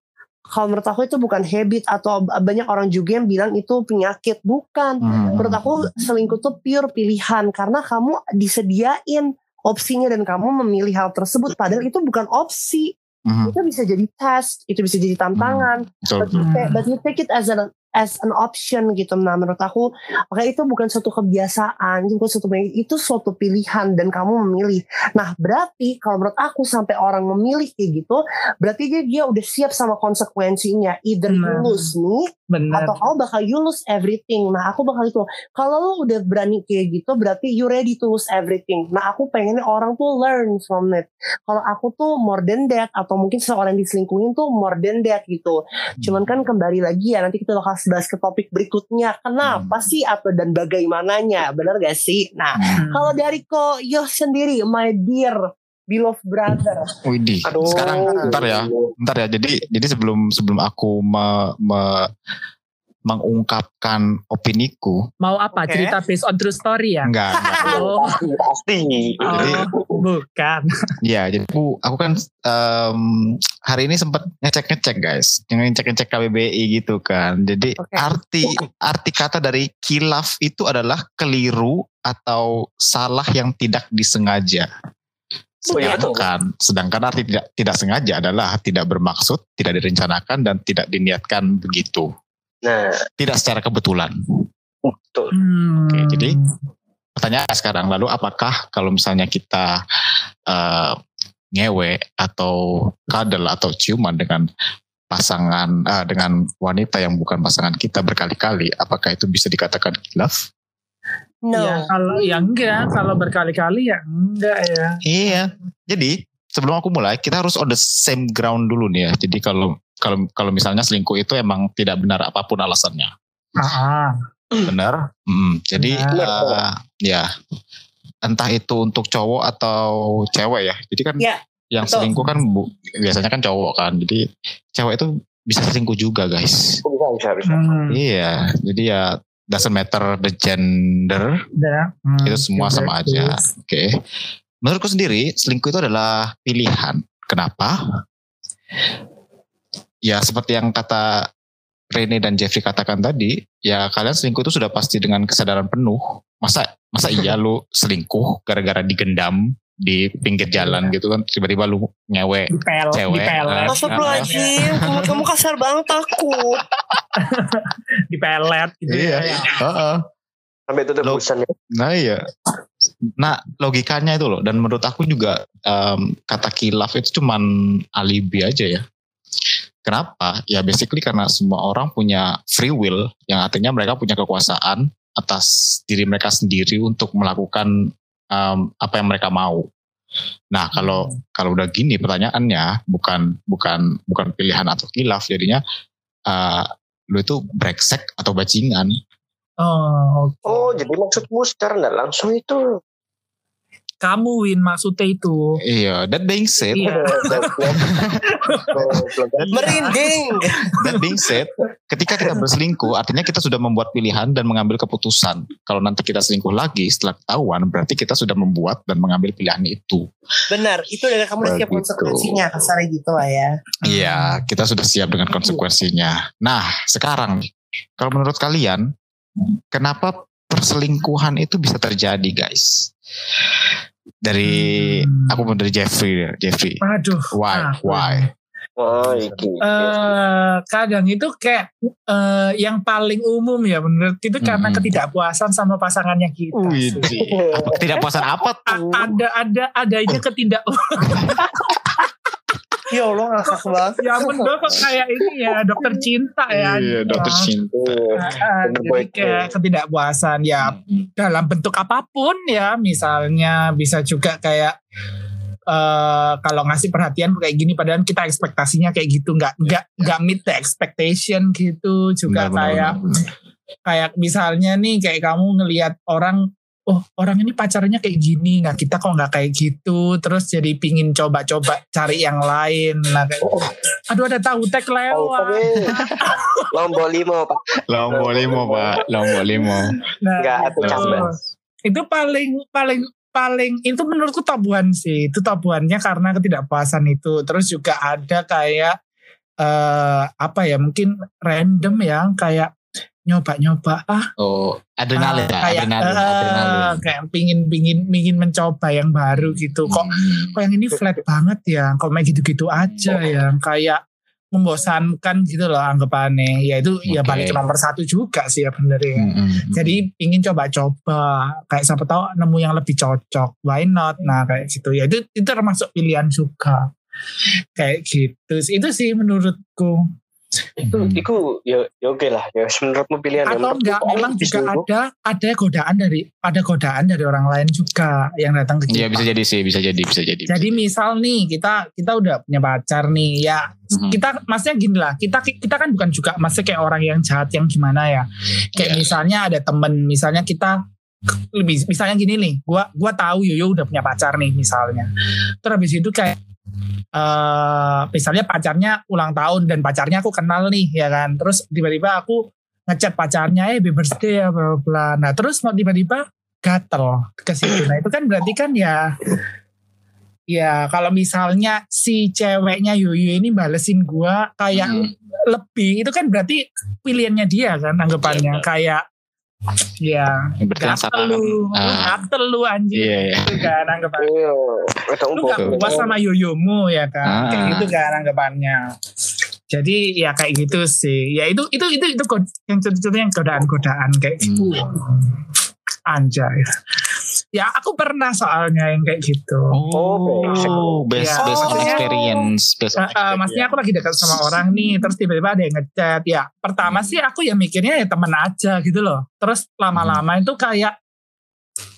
[SPEAKER 2] Kalau menurut aku itu bukan habit atau banyak orang juga yang bilang itu penyakit. Bukan.
[SPEAKER 1] Hmm.
[SPEAKER 2] menurut aku selingkuh tuh pure pilihan. Karena kamu disediain opsinya dan kamu memilih hal tersebut padahal itu bukan opsi
[SPEAKER 1] Hmm.
[SPEAKER 2] itu bisa jadi test itu bisa jadi tantangan
[SPEAKER 1] Betul.
[SPEAKER 2] but you, take, but you take it as an as an option gitu nah menurut aku maka itu bukan suatu kebiasaan itu bukan suatu itu suatu pilihan dan kamu memilih nah berarti kalau menurut aku sampai orang memilih kayak gitu berarti dia dia udah siap sama konsekuensinya either you
[SPEAKER 3] Nah.
[SPEAKER 2] lose me
[SPEAKER 3] Benar.
[SPEAKER 2] atau kamu bakal you lose everything. Nah aku bakal itu. Kalau lu udah berani kayak gitu, berarti you ready to lose everything. Nah aku pengennya orang tuh learn from it. Kalau aku tuh more than that, atau mungkin seorang yang diselingkuhin tuh more than that gitu. Cuman kan kembali lagi ya, nanti kita bakal bahas ke topik berikutnya. Kenapa sih atau dan bagaimananya, benar gak sih? Nah
[SPEAKER 3] Hmm.
[SPEAKER 2] kalau dari Ko Yo sendiri, my dear beloved brother.
[SPEAKER 1] Widih.
[SPEAKER 4] Aduh.
[SPEAKER 1] Sekarang ntar ya. Ntar ya. Jadi jadi sebelum sebelum aku me, me- mengungkapkan opiniku,
[SPEAKER 3] Mau apa?
[SPEAKER 2] Oke.
[SPEAKER 3] Cerita based on true story ya?
[SPEAKER 1] enggak, enggak.
[SPEAKER 3] Oh,
[SPEAKER 4] pasti
[SPEAKER 1] Jadi-
[SPEAKER 3] oh, bukan.
[SPEAKER 1] Ya, jadi aku aku kan em, hari ini sempat ngecek-ngecek guys, yang ngecek-ngecek KBBI gitu kan. Jadi
[SPEAKER 2] Oke.
[SPEAKER 1] arti arti kata dari kilaf itu adalah keliru atau salah yang tidak disengaja.
[SPEAKER 4] Oh, iya.
[SPEAKER 1] Sedangkan, sedangkan arti tidak tidak sengaja adalah tidak bermaksud, tidak direncanakan dan tidak diniatkan begitu.
[SPEAKER 4] Nah
[SPEAKER 1] Tidak secara kebetulan.
[SPEAKER 4] betul
[SPEAKER 3] Hmm.
[SPEAKER 1] Oke, jadi pertanyaan sekarang lalu apakah kalau misalnya kita eh, ngewe atau kadal atau ciuman dengan pasangan eh, dengan wanita yang bukan pasangan kita berkali-kali apakah itu bisa dikatakan kilaf?
[SPEAKER 2] No.
[SPEAKER 3] Ya, kalau ya enggak, kalau berkali-kali ya enggak ya.
[SPEAKER 1] Iya. Jadi sebelum aku mulai kita harus on the same ground dulu nih ya. Jadi kalau kalau kalau misalnya selingkuh itu emang tidak benar apa pun alasannya.
[SPEAKER 3] Ah,
[SPEAKER 1] Benar. Hmm, jadi
[SPEAKER 3] Benar.
[SPEAKER 1] eh, ya entah itu untuk cowok atau cewek ya. Jadi kan
[SPEAKER 2] Ya,
[SPEAKER 1] yang
[SPEAKER 2] betul.
[SPEAKER 1] selingkuh kan bu- biasanya kan cowok kan. Jadi cewek itu bisa selingkuh juga guys.
[SPEAKER 4] bisa bisa bisa
[SPEAKER 3] hmm,
[SPEAKER 1] Iya. Jadi ya doesn't matter the gender.
[SPEAKER 3] udah, hmm,
[SPEAKER 1] Itu semua sama aja. Oke. Menurutku sendiri selingkuh itu adalah pilihan. Kenapa? Ya seperti yang kata Rene dan Jeffrey katakan tadi, ya kalian selingkuh itu sudah pasti dengan kesadaran penuh. Masa masa iya lu selingkuh gara-gara digendam di pinggir jalan gitu kan tiba-tiba lu ngewe
[SPEAKER 3] Dipel,
[SPEAKER 1] Cewek,
[SPEAKER 3] dipelet,
[SPEAKER 1] ah.
[SPEAKER 2] Astagfirullahaladzim, kamu, kamu kasar banget aku.
[SPEAKER 3] dipelet gitu
[SPEAKER 1] Iya.
[SPEAKER 3] ya.
[SPEAKER 1] Heeh.
[SPEAKER 4] sampai itu tebusan ya
[SPEAKER 1] Nah iya. Nah logikanya itu loh. Dan menurut aku juga em, kata kilaf itu cuman alibi aja ya. Kenapa? Ya basically karena semua orang punya free will. Yang artinya mereka punya kekuasaan atas diri mereka sendiri untuk melakukan em, apa yang mereka mau. Nah kalau kalau udah gini pertanyaannya bukan bukan bukan pilihan atau kilaf jadinya eh, lu itu brengsek atau bajingan.
[SPEAKER 3] Oh, oke.
[SPEAKER 4] oh jadi maksudmu secara nggak langsung itu
[SPEAKER 3] kamu Win maksudnya itu.
[SPEAKER 1] Iya, that being said,
[SPEAKER 3] Iya.
[SPEAKER 2] Merinding.
[SPEAKER 1] that being said, ketika kita berselingkuh, artinya kita sudah membuat pilihan dan mengambil keputusan. Kalau nanti kita selingkuh lagi setelah ketahuan, berarti kita sudah membuat dan mengambil pilihan itu.
[SPEAKER 2] Benar, itu dengan kamu udah siap konsekuensinya kasarnya gitu lah ya.
[SPEAKER 1] Iya, kita sudah siap dengan konsekuensinya. Nah, sekarang kalau menurut kalian, kenapa perselingkuhan itu bisa terjadi, guys? Dari
[SPEAKER 3] Hmm.
[SPEAKER 1] aku mau dari Jeffrey, Jeffrey.
[SPEAKER 3] Aduh.
[SPEAKER 1] Why?
[SPEAKER 3] ah,
[SPEAKER 1] Why?
[SPEAKER 4] Oh, iki.
[SPEAKER 3] eh kadang itu kayak eh, yang paling umum ya menurut itu karena
[SPEAKER 1] Hmm.
[SPEAKER 3] ketidakpuasan sama pasangannya kita.
[SPEAKER 1] Wih, apa, apa
[SPEAKER 3] A-
[SPEAKER 1] tuh?
[SPEAKER 3] ada ada adanya ketidak
[SPEAKER 2] Ya Allah ngakak banget.
[SPEAKER 3] ya ampun gue kok kayak ini ya dokter cinta ya.
[SPEAKER 1] Iya, dokter cinta.
[SPEAKER 3] Ah,
[SPEAKER 4] Bener
[SPEAKER 3] jadi kayak ketidakpuasan ya dalam bentuk apa pun ya. Misalnya bisa juga kayak eh kalau ngasih perhatian kayak gini padahal kita ekspektasinya kayak gitu. Nggak nggak nggak meet the expectation gitu. Juga
[SPEAKER 1] Benar, benar,
[SPEAKER 3] kayak
[SPEAKER 1] benar.
[SPEAKER 3] kayak misalnya nih kayak kamu ngelihat orang oh orang ini pacarnya kayak gini nah kita kok nggak kayak gitu terus jadi pingin coba-coba cari yang lain nah kayak aduh ada tahu tek
[SPEAKER 4] Oh,
[SPEAKER 3] lewat
[SPEAKER 4] tapi Lombok limo pak.
[SPEAKER 1] Lombok limo, Pak. Lombok limo.
[SPEAKER 3] nah,
[SPEAKER 4] Nggak, cambas.
[SPEAKER 3] itu paling paling paling itu menurutku tabuhan sih itu tabuhannya karena ketidakpuasan itu terus juga ada kayak eh apa ya mungkin random ya kayak nyoba-nyoba. Ah.
[SPEAKER 1] Oh, adrenalin,
[SPEAKER 3] ah,
[SPEAKER 1] ya,
[SPEAKER 3] kayak
[SPEAKER 1] adrenalin,
[SPEAKER 3] eh,
[SPEAKER 1] adrenalin.
[SPEAKER 3] kayak pingin pingin pingin mencoba yang baru gitu. Kok
[SPEAKER 1] Hmm.
[SPEAKER 3] kok yang ini flat banget ya? Kok main gitu-gitu aja ya? Kayak membosankan gitu loh anggapannya. Ya itu ya
[SPEAKER 1] Oke.
[SPEAKER 3] balik ke nomor satu juga sih ya bener ya.
[SPEAKER 1] Hmm, hmm,
[SPEAKER 3] jadi ingin coba-coba. Kayak siapa tahu nemu yang lebih cocok. Why not? Nah kayak gitu. Ya itu itu termasuk pilihan juga. Kayak gitu. Itu sih menurutku
[SPEAKER 4] Itu,
[SPEAKER 1] hmm.
[SPEAKER 4] itu ya, ya oke lah. Ya menurutmu pilihan. ya,
[SPEAKER 3] atau enggak memang juga
[SPEAKER 4] selingkuh.
[SPEAKER 3] ada ada godaan dari ada godaan dari orang lain juga yang datang ke kita
[SPEAKER 1] Iya bisa jadi sih, bisa jadi, bisa jadi.
[SPEAKER 3] jadi misal nih kita kita udah punya pacar nih ya
[SPEAKER 1] Mhm.
[SPEAKER 3] kita maksudnya gini lah kita kita kan bukan juga maksudnya kayak orang yang jahat yang gimana ya kayak
[SPEAKER 1] Iya.
[SPEAKER 3] misalnya ada temen misalnya kita lebih misalnya gini nih gua gua tahu Yoyo udah punya pacar nih misalnya terus habis itu kayak eh misalnya pacarnya ulang tahun dan pacarnya aku kenal nih ya kan terus tiba-tiba aku ngechat pacarnya eh happy birthday ya bla bla nah terus mau tiba-tiba gatel ke situ nah itu kan berarti kan ya Ya kalau misalnya si ceweknya Yoyo ini balesin gua kayak
[SPEAKER 1] Hmm.
[SPEAKER 3] lebih itu kan berarti pilihannya dia kan anggapannya
[SPEAKER 1] Iya.
[SPEAKER 3] kayak ya
[SPEAKER 1] Berarti yang salah.
[SPEAKER 3] lu, lu
[SPEAKER 1] Ah.
[SPEAKER 3] gatel lu anjir
[SPEAKER 1] Iya, iya.
[SPEAKER 3] gitu kan anggapannya.
[SPEAKER 4] Iya, itu
[SPEAKER 3] Lu gak puas sama yoyomu ya kan
[SPEAKER 1] Ah.
[SPEAKER 3] kayak gitu kan anggapannya. Jadi ya kayak gitu sih. Ya itu itu itu itu yang contoh-contohnya godaan-godaan kayak gitu.
[SPEAKER 1] Hmm.
[SPEAKER 3] Anjay. Ya aku pernah soalnya yang kayak gitu.
[SPEAKER 1] Oh, best,
[SPEAKER 3] Iya.
[SPEAKER 1] best
[SPEAKER 2] Oh.
[SPEAKER 1] experience, best
[SPEAKER 3] Uh, uh, maksudnya aku lagi dekat sama orang nih terus tiba-tiba ada yang ngechat ya pertama sih aku ya mikirnya ya temen aja gitu loh terus lama-lama itu kayak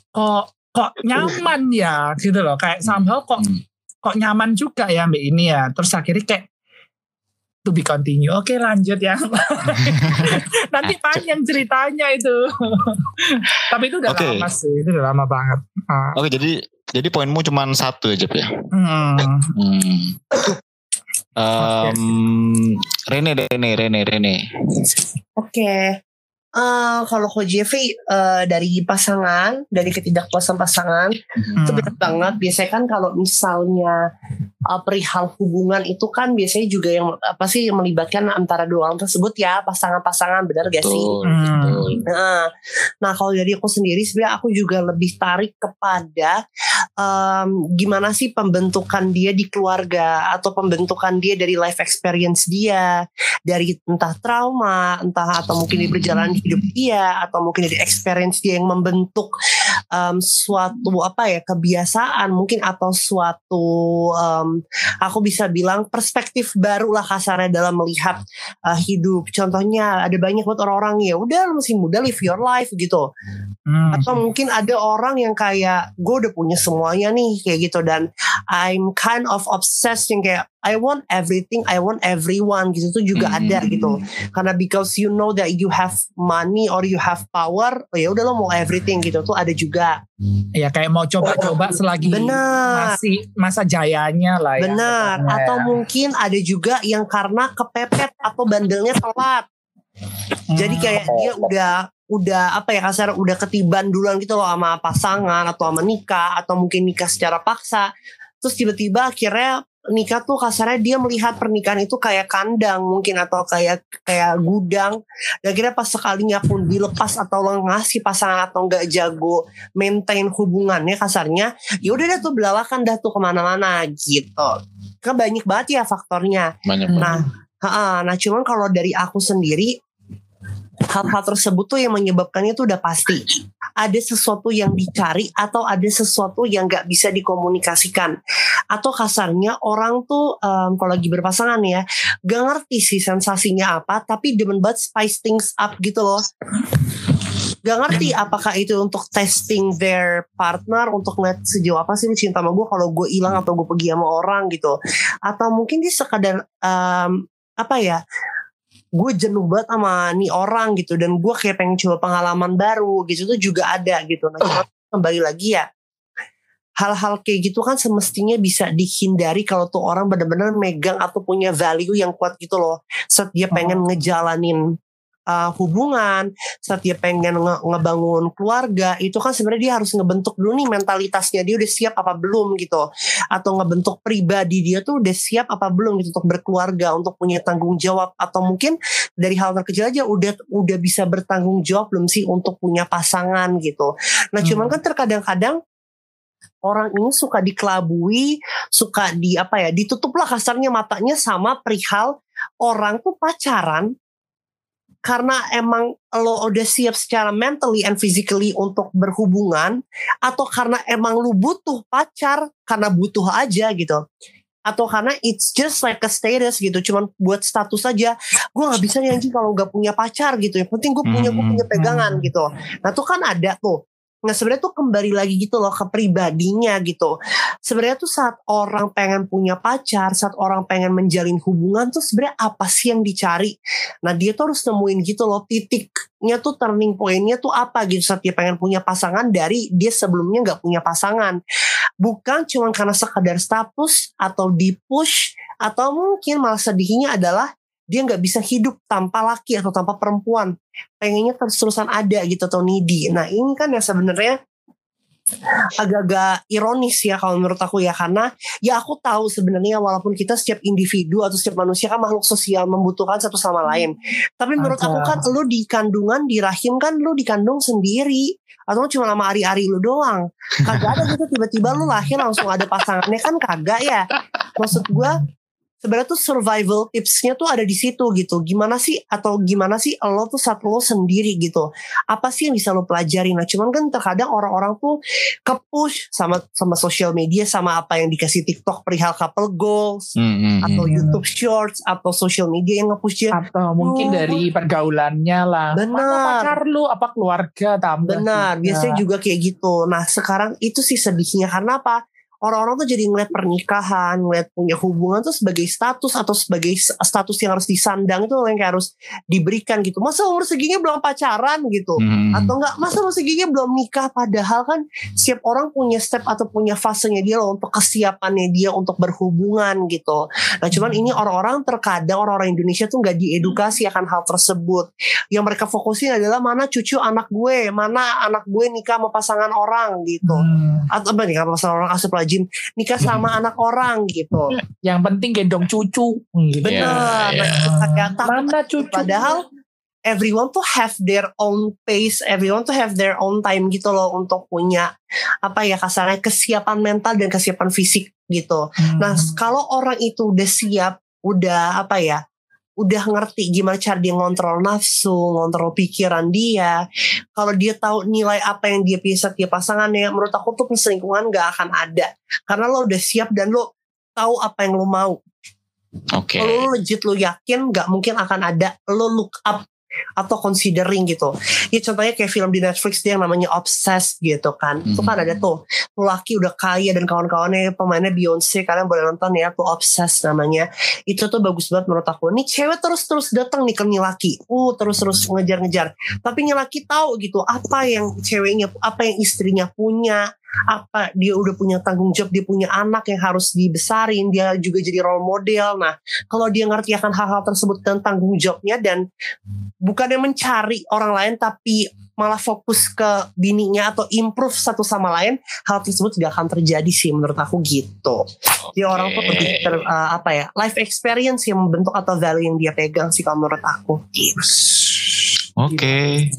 [SPEAKER 3] kok kok nyaman ya gitu loh kayak somehow kok
[SPEAKER 1] Hmm.
[SPEAKER 3] kok nyaman juga ya mbak ini ya terus akhirnya kayak to be continue oke lanjut ya nanti panjang ceritanya itu tapi itu udah
[SPEAKER 1] Oke.
[SPEAKER 3] lama sih itu udah lama banget Ah,
[SPEAKER 1] Oke, jadi jadi poinmu cuma satu aja ya.
[SPEAKER 3] hmm.
[SPEAKER 1] Hmm. Um, Rene, Rene, Rene, Rene.
[SPEAKER 2] Oke. Eh, kalau Ko Jeffrey eh, dari pasangan, dari ketidakpuasan pasangan,
[SPEAKER 3] Hmm.
[SPEAKER 2] itu benar banget. Biasanya kan kalau misalnya eh, perihal hubungan itu kan biasanya juga yang apa sih melibatkan antara dua orang tersebut ya pasangan-pasangan benar gak sih?
[SPEAKER 3] Hmm.
[SPEAKER 2] Nah, nah kalau dari aku sendiri sebenarnya aku juga lebih tarik kepada em, gimana sih pembentukan dia di keluarga atau pembentukan dia dari life experience dia, dari entah trauma, entah atau mungkin di perjalanan hidup dia atau mungkin dari experience dia yang membentuk em, suatu apa ya kebiasaan mungkin atau suatu em, aku bisa bilang perspektif baru lah kasarnya dalam melihat uh, hidup. Contohnya ada banyak buat orang-orang ya udah masih muda live your life gitu. Hmm. Atau mungkin ada orang yang kayak gue udah punya semuanya nih kayak gitu dan I'm kind of obsessed yang kayak I want everything, I want everyone gitu tuh juga hmm. ada gitu. Karena because you know that you have money or you have power, oh ya udah lo mau everything gitu tuh ada juga.
[SPEAKER 3] Ya kayak mau coba-coba selagi Bener. masih masa jayanya lah
[SPEAKER 2] ya. Benar. Atau mungkin ada juga yang karena kepepet atau bandelnya telat. Jadi kayak dia udah udah apa ya kasar udah ketiban duluan gitu loh sama pasangan atau sama nikah atau mungkin nikah secara paksa terus tiba-tiba akhirnya nikah tuh kasarnya dia melihat pernikahan itu kayak kandang mungkin atau kayak kayak gudang. Dan akhirnya pas sekalinya pun dilepas atau lo ngasih pasangan atau nggak jago maintain hubungannya kasarnya ya udah dah tuh belalakan dah tuh ke mana-mana gitu. Kan banyak banget ya faktornya.
[SPEAKER 1] Banyak
[SPEAKER 2] nah ha nah cuman kalau dari aku sendiri hal-hal tersebut tuh yang menyebabkannya tuh udah pasti. Ada sesuatu yang dicari atau ada sesuatu yang nggak bisa dikomunikasikan. Atau kasarnya orang tuh um, kalau lagi berpasangan ya gak ngerti sih sensasinya apa tapi demen banget spice things up gitu loh. Gak ngerti apakah itu untuk testing their partner untuk ngeliat sejauh apa sih cinta sama gue kalau gue hilang atau gue pergi sama orang gitu. Atau mungkin dia sekadar um, apa ya gue jenuh banget sama nih orang gitu dan gue kayak pengen coba pengalaman baru gitu tuh juga ada gitu nah cuma kembali lagi ya hal-hal kayak gitu kan semestinya bisa dihindari kalau tuh orang benar-benar megang atau punya value yang kuat gitu loh saat dia pengen oh. ngejalanin uh, hubungan, dia pengen nge ngebangun keluarga, itu kan sebenarnya dia harus ngebentuk dulu nih mentalitasnya dia udah siap apa belum gitu, atau ngebentuk pribadi dia tuh udah siap apa belum gitu untuk berkeluarga, untuk punya tanggung jawab, atau mungkin dari hal terkecil aja udah udah bisa bertanggung jawab belum sih untuk punya pasangan gitu. Nah hmm. cuman kan terkadang-kadang orang ini suka dikelabui, suka di apa ya, ditutuplah kasarnya matanya sama perihal orang tuh pacaran karena emang lo udah siap secara mentally and physically untuk berhubungan atau karena emang lu butuh pacar karena butuh aja gitu. Atau karena it's just like a status gitu cuman buat status aja. Gue nggak bisa nih anjing kalau nggak punya pacar gitu yang penting gue punya gue punya hmm, pegangan hmm. gitu. Nah tuh kan ada tuh Nah sebenarnya tuh kembali lagi gitu loh ke pribadinya gitu. Sebenarnya tuh saat orang pengen punya pacar, saat orang pengen menjalin hubungan tuh sebenarnya apa sih yang dicari? Nah dia tuh harus nemuin gitu loh titiknya tuh turning pointnya tuh apa gitu saat dia pengen punya pasangan dari dia sebelumnya nggak punya pasangan. Bukan cuma karena sekadar status atau di push atau mungkin malah sedihnya adalah dia nggak bisa hidup tanpa laki atau tanpa perempuan. Pengennya terus-terusan ada gitu atau needy. Nah ini kan yang sebenarnya agak-agak ironis ya kalau menurut aku ya karena ya aku tahu sebenarnya walaupun kita setiap individu atau setiap manusia kan makhluk sosial membutuhkan satu sama lain. Tapi menurut aku kan lu di kandungan di rahim kan lu dikandung sendiri. Atau cuma sama ari-ari lu doang. Kagak ada gitu tiba-tiba lu lahir langsung ada pasangannya. Kan kagak ya. Maksud gue sebenarnya tuh survival tipsnya tuh ada di situ gitu. Gimana sih atau gimana sih lo tuh saat lo sendiri gitu. Apa sih yang bisa lo pelajari? Nah cuman kan terkadang orang-orang tuh ke push sama sama sosial media sama apa yang dikasih TikTok perihal couple goals hmm, hmm, atau hmm. YouTube Shorts atau sosial media yang nge-push dia.
[SPEAKER 3] Atau mungkin oh, dari pergaulannya lah.
[SPEAKER 2] Benar.
[SPEAKER 3] pacar lu apa keluarga tambah.
[SPEAKER 2] Benar. Juga. Biasanya juga kayak gitu. Nah sekarang itu sih sedihnya karena apa? Orang-orang tuh jadi ngeliat pernikahan, ngeliat punya hubungan tuh sebagai status atau sebagai status yang harus disandang itu yang kayak harus diberikan gitu. Masa umur seginya belum pacaran gitu, hmm. atau enggak? Masa umur seginya belum nikah? Padahal kan setiap orang punya step atau punya fasenya dia loh untuk kesiapannya dia untuk berhubungan gitu. Nah cuman ini orang-orang terkadang orang-orang Indonesia tuh nggak diedukasi akan hal tersebut. Yang mereka fokusin adalah mana cucu anak gue, mana anak gue nikah sama pasangan orang gitu, hmm. atau apa nikah sama pasangan orang asuh rajin nikah sama hmm. anak orang gitu.
[SPEAKER 3] Yang penting gendong cucu.
[SPEAKER 2] Gitu. Benar. Yeah, yeah.
[SPEAKER 3] Mana cucu?
[SPEAKER 2] Padahal everyone tuh have their own pace, everyone tuh have their own time gitu loh untuk punya apa ya kasarnya kesiapan mental dan kesiapan fisik gitu. Hmm. Nah kalau orang itu udah siap, udah apa ya, udah ngerti gimana cara dia ngontrol nafsu, ngontrol pikiran dia. Kalau dia tahu nilai apa yang dia bisa setiap pasangannya, menurut aku tuh perselingkuhan gak akan ada. Karena lo udah siap dan lo tahu apa yang lo mau.
[SPEAKER 1] Oke. Okay.
[SPEAKER 2] Kalau lo legit lo yakin gak mungkin akan ada. Lo look up atau considering gitu. Ya contohnya kayak film di Netflix dia yang namanya Obsessed gitu kan. Itu kan ada tuh laki udah kaya dan kawan-kawannya pemainnya Beyonce kalian boleh nonton ya tuh Obsessed namanya. Itu tuh bagus banget menurut aku. Nih cewek terus-terus datang nih ke nih laki. Uh terus-terus ngejar-ngejar. Tapi nih laki tahu gitu apa yang ceweknya apa yang istrinya punya apa dia udah punya tanggung jawab dia punya anak yang harus dibesarin dia juga jadi role model nah kalau dia ngerti akan hal-hal tersebut dan tanggung jawabnya dan bukannya mencari orang lain tapi malah fokus ke bininya atau improve satu sama lain hal tersebut tidak akan terjadi sih menurut aku gitu jadi orang tuh lebih ter, uh, apa ya life experience yang membentuk atau value yang dia pegang sih kalau menurut aku gitu.
[SPEAKER 1] Oke.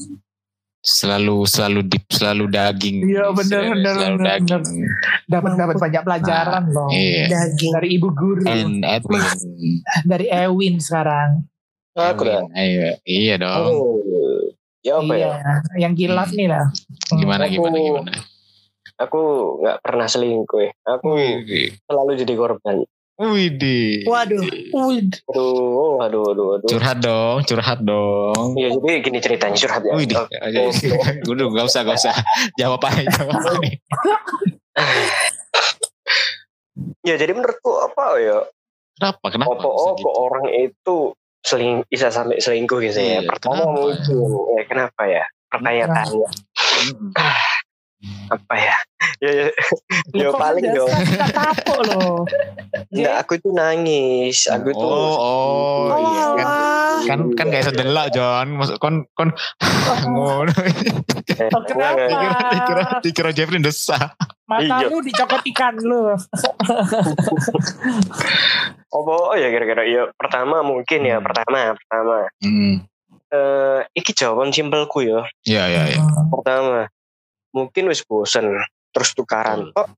[SPEAKER 1] Selalu selalu deep, selalu daging.
[SPEAKER 3] Iya benar
[SPEAKER 1] Selalu-
[SPEAKER 3] benar
[SPEAKER 1] Selalu
[SPEAKER 3] benar.
[SPEAKER 1] daging.
[SPEAKER 3] Dapat dapat banyak pelajaran loh.
[SPEAKER 1] Iya.
[SPEAKER 2] daging
[SPEAKER 3] Dari ibu guru,
[SPEAKER 1] And Edwin.
[SPEAKER 3] dari Ewin sekarang.
[SPEAKER 4] Aku dah.
[SPEAKER 1] Iya dong.
[SPEAKER 4] Oh, ya apa
[SPEAKER 3] iya,
[SPEAKER 4] ya?
[SPEAKER 3] yang kilaf nih lah.
[SPEAKER 1] Gimana gimana
[SPEAKER 4] Aku-
[SPEAKER 1] gimana?
[SPEAKER 4] Aku nggak pernah selingkuh. ya. Aku
[SPEAKER 1] Wih,
[SPEAKER 4] selalu jadi korban.
[SPEAKER 1] Widih.
[SPEAKER 2] waduh
[SPEAKER 3] Wih,
[SPEAKER 4] Aduh, aduh, aduh, aduh.
[SPEAKER 1] Curhat dong, curhat dong.
[SPEAKER 4] Iya, jadi gini ceritanya curhat ya.
[SPEAKER 1] Widih.
[SPEAKER 4] Oh,
[SPEAKER 1] Udah gak usah gak usah. Jawab aja jawab aja.
[SPEAKER 4] Ya, jadi menurutku apa ya?
[SPEAKER 1] Kenapa? Kenapa?
[SPEAKER 4] Oh,
[SPEAKER 1] gitu?
[SPEAKER 4] kok orang itu seling bisa sampai selingkuh gitu ya?
[SPEAKER 1] Iya,
[SPEAKER 4] Pertama
[SPEAKER 1] kenapa?
[SPEAKER 4] mungkin ya kenapa ya? Pertanyaannya apa ya? ya, ya, ya paling.
[SPEAKER 3] Kita kapok loh.
[SPEAKER 4] Enggak, aku itu nangis. Aku tuh
[SPEAKER 1] Oh, oh,
[SPEAKER 2] Oh,
[SPEAKER 1] iya kan. Kan kan gak bisa delak John. Maksud kon kon ngono.
[SPEAKER 3] Oh.
[SPEAKER 1] Dikira dikira dikira Jeffrey desah.
[SPEAKER 3] Mata
[SPEAKER 4] Iya.
[SPEAKER 3] lu dicokot ikan lu.
[SPEAKER 4] Oh, oh ya kira-kira ya pertama mungkin ya
[SPEAKER 1] Hmm.
[SPEAKER 4] pertama pertama
[SPEAKER 1] Hmm.
[SPEAKER 4] eh iki jawaban simpelku ya
[SPEAKER 1] Iya iya iya.
[SPEAKER 4] pertama mungkin wis bosen terus tukaran kok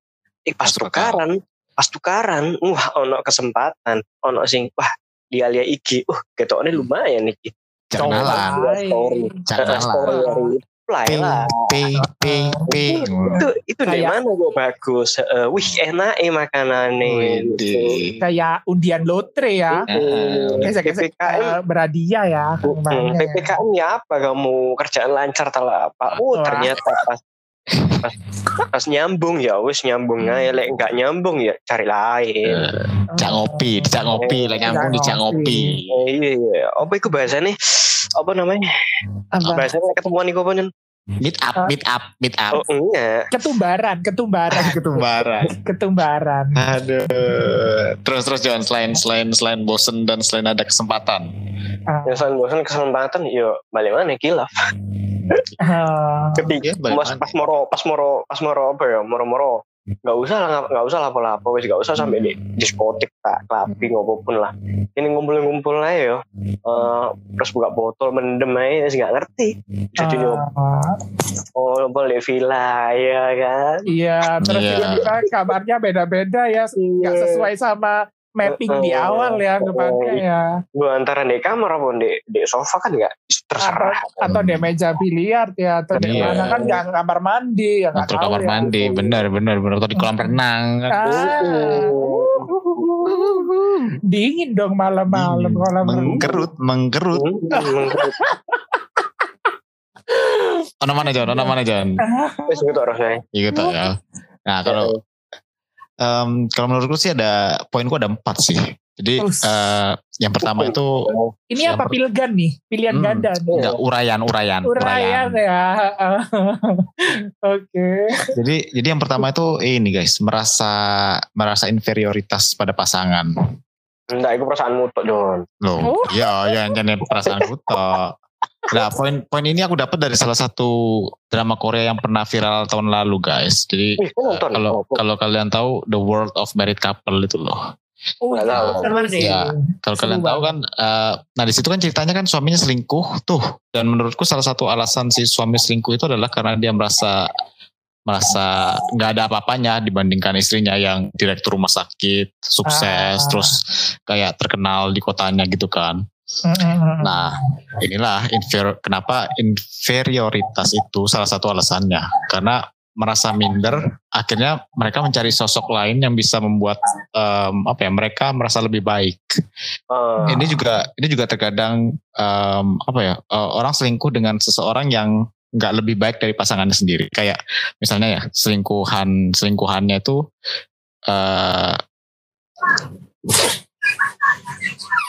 [SPEAKER 4] pas
[SPEAKER 1] Pas tukaran.
[SPEAKER 4] Pas tukaran wah ono kesempatan ono sing wah dia lihat iki uh ketoknya lumayan iki
[SPEAKER 1] Jangan nalan.
[SPEAKER 4] Dua story
[SPEAKER 1] Jangan
[SPEAKER 4] Eh, story
[SPEAKER 1] nalan.
[SPEAKER 4] dari play lah
[SPEAKER 1] P P P.
[SPEAKER 4] itu itu dari mana kok bagus Eh, wih enak eh makanannya
[SPEAKER 1] Widih.
[SPEAKER 3] Kayak undian lotre ya.
[SPEAKER 1] Eh,
[SPEAKER 3] Gesek-gesek
[SPEAKER 4] PPKM
[SPEAKER 3] eh, berhadiah ya.
[SPEAKER 4] Hmm. PPKM ya apa kamu kerjaan lancar atau apa? Oh ternyata pas pas, pas nyambung ya wis nyambung aja lek nggak nyambung ya cari lain.
[SPEAKER 1] Cak ngopi, cak ngopi, lah nyambung di cak ngopi.
[SPEAKER 4] Eh, iya iya. Apa itu bahasanya? Apa namanya?
[SPEAKER 3] Apa?
[SPEAKER 4] Bahasanya ketemuan nih kapan?
[SPEAKER 1] Meet up, meet up, meet up.
[SPEAKER 4] Oh enggak.
[SPEAKER 3] Ketumbaran, ketumbaran,
[SPEAKER 1] Ketumbaran.
[SPEAKER 3] ketumbaran.
[SPEAKER 1] Aduh. Terus terus John selain selain selain bosen dan selain ada kesempatan.
[SPEAKER 3] Ah,
[SPEAKER 4] Ya selain bosan kesempatan, yo balik mana kilaf.
[SPEAKER 3] ah.
[SPEAKER 4] Ketika
[SPEAKER 1] Iya, balik
[SPEAKER 4] pas pas moro pas moro pas moro apa ya moro moro nggak usah lah nggak- usah lah apa apa wis nggak usah sampai di diskotik tak clubbing apa pun lah. Ini ngumpul ngumpul aja ya Eh, terus buka botol mendem aja wis nggak ngerti. Jadi
[SPEAKER 3] Ah,
[SPEAKER 4] oh boleh villa ya kan?
[SPEAKER 3] Iya, terus
[SPEAKER 1] Iya.
[SPEAKER 3] juga kita kabarnya beda-beda ya, nggak sesuai sama mapping di awal ya
[SPEAKER 4] oh,
[SPEAKER 3] depannya ya.
[SPEAKER 4] gua antara di kamar apa di di sofa kan nggak
[SPEAKER 3] Atau,
[SPEAKER 4] terserah
[SPEAKER 3] atau di meja biliar ya, atau di
[SPEAKER 1] Iya.
[SPEAKER 3] mana kan nggak kamar mandi ya nggak
[SPEAKER 1] Atau
[SPEAKER 3] tahu
[SPEAKER 1] kamar
[SPEAKER 3] ya.
[SPEAKER 1] mandi, benar benar benar atau di kolam renang.
[SPEAKER 3] Ah. Dingin dong malam-malam kolam renang.
[SPEAKER 1] Mengkerut, mengkerut.
[SPEAKER 4] Hmm,
[SPEAKER 1] Ono mana John? Ono mana John?
[SPEAKER 4] wis gitu rasanya
[SPEAKER 1] Iya gitu ya. Nah kalau em, kalau menurutku sih ada poinku ada empat sih. Jadi
[SPEAKER 3] Us.
[SPEAKER 1] eh, yang pertama itu
[SPEAKER 3] Ini apa
[SPEAKER 1] per-
[SPEAKER 3] pilgan nih? Pilihan
[SPEAKER 1] Hmm.
[SPEAKER 3] ganda nih.
[SPEAKER 1] enggak urayan urayan
[SPEAKER 3] Urayan ya. Oke.
[SPEAKER 1] Jadi jadi yang pertama itu ini guys merasa merasa inferioritas pada pasangan.
[SPEAKER 4] enggak itu perasaanmu tok Don
[SPEAKER 1] Loh,
[SPEAKER 3] Oh.
[SPEAKER 1] iya ya jangan perasaan kuto. Nah, poin poin ini aku dapat dari salah satu drama Korea yang pernah viral tahun lalu, guys. Jadi
[SPEAKER 4] nonton
[SPEAKER 1] kalau kalian tahu The World of Married Couple itu loh.
[SPEAKER 3] Oh.
[SPEAKER 1] Iya. Kalau kalian tahu kan, eh, nah di situ kan ceritanya kan suaminya selingkuh tuh, dan menurutku salah satu alasan si suami selingkuh itu adalah karena dia merasa merasa nggak ada apa-apanya dibandingkan istrinya yang direktur rumah sakit sukses
[SPEAKER 3] Ah.
[SPEAKER 1] terus kayak terkenal di kotanya gitu kan. Nah inilah inferior, kenapa inferioritas itu salah satu alasannya karena merasa minder, akhirnya mereka mencari sosok lain yang bisa membuat um, apa ya mereka merasa lebih baik.
[SPEAKER 4] Ah.
[SPEAKER 1] Ini juga ini juga terkadang um, apa ya uh, orang selingkuh dengan seseorang yang nggak lebih baik dari pasangannya sendiri. Kayak misalnya ya selingkuhan selingkuhannya itu uh,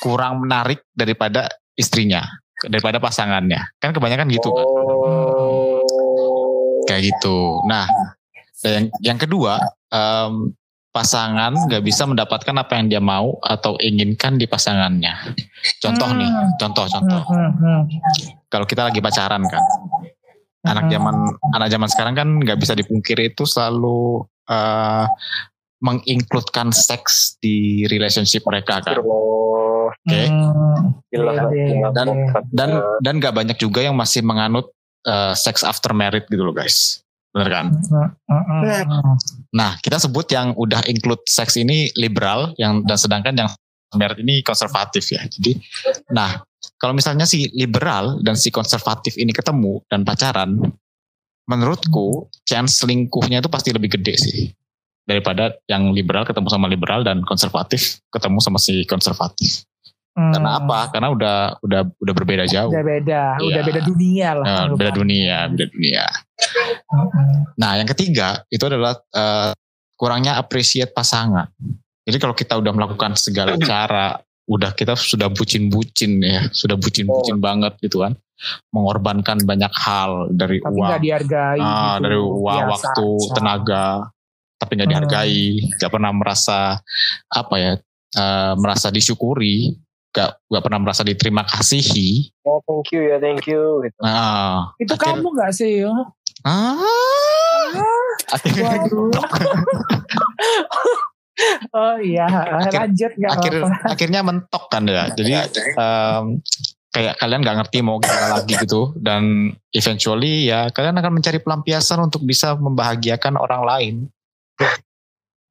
[SPEAKER 1] kurang menarik daripada istrinya, daripada pasangannya. Kan kebanyakan gitu kan.
[SPEAKER 4] Oh.
[SPEAKER 1] Kayak gitu. Nah, yang yang kedua, em, pasangan nggak bisa mendapatkan apa yang dia mau atau inginkan di pasangannya. Contoh nih, contoh, contoh.
[SPEAKER 3] Hmm, hmm,
[SPEAKER 1] Kalau kita lagi pacaran kan, anak
[SPEAKER 3] Hmm.
[SPEAKER 1] zaman anak zaman sekarang kan nggak bisa dipungkiri itu selalu eh, menginkludkan seks di relationship mereka kan. Oke.
[SPEAKER 3] hmm.
[SPEAKER 4] gila,
[SPEAKER 3] Iya, iya,
[SPEAKER 4] gila.
[SPEAKER 1] Dan dan dan nggak banyak juga yang masih menganut eh, seks after married gitu loh guys. Bener kan?
[SPEAKER 3] Hmm, hmm, hmm.
[SPEAKER 1] Nah, kita sebut yang udah include seks ini liberal, yang dan sedangkan yang merit ini konservatif ya. Jadi, nah kalau misalnya si liberal dan si konservatif ini ketemu dan pacaran, menurutku chance selingkuhnya itu pasti lebih gede sih daripada yang liberal ketemu sama liberal dan konservatif ketemu sama si konservatif.
[SPEAKER 3] Hmm.
[SPEAKER 1] Karena apa? Karena udah udah udah berbeda jauh.
[SPEAKER 3] Udah beda,
[SPEAKER 1] Iya.
[SPEAKER 3] udah beda dunia lah.
[SPEAKER 1] Nah, beda dunia, beda dunia. Nah, yang ketiga itu adalah eh, kurangnya appreciate pasangan. Jadi kalau kita udah melakukan segala cara, udah kita sudah bucin-bucin ya, sudah bucin-bucin banget gitu kan, mengorbankan banyak hal dari
[SPEAKER 3] Tapi
[SPEAKER 1] uang,
[SPEAKER 3] dihargai.
[SPEAKER 1] ah,
[SPEAKER 3] gitu.
[SPEAKER 1] dari uang,
[SPEAKER 3] Biasa
[SPEAKER 1] waktu,
[SPEAKER 3] aja.
[SPEAKER 1] tenaga, tapi nggak
[SPEAKER 3] Hmm.
[SPEAKER 1] dihargai, nggak pernah merasa apa ya, eh, merasa disyukuri, nggak nggak pernah merasa diterima kasihi.
[SPEAKER 4] oh, thank you ya, thank you. Gitu.
[SPEAKER 1] Nah,
[SPEAKER 3] Itu
[SPEAKER 1] akhir-
[SPEAKER 3] kamu nggak sih? Oh,
[SPEAKER 1] ah, akhirnya
[SPEAKER 3] Waduh. oh iya,
[SPEAKER 1] Akhir-
[SPEAKER 3] lanjut nggak
[SPEAKER 1] akhir
[SPEAKER 3] apa-apa.
[SPEAKER 1] akhirnya mentok kan ya jadi em, kayak kalian nggak ngerti mau gimana lagi gitu dan eventually ya kalian akan mencari pelampiasan untuk bisa membahagiakan orang lain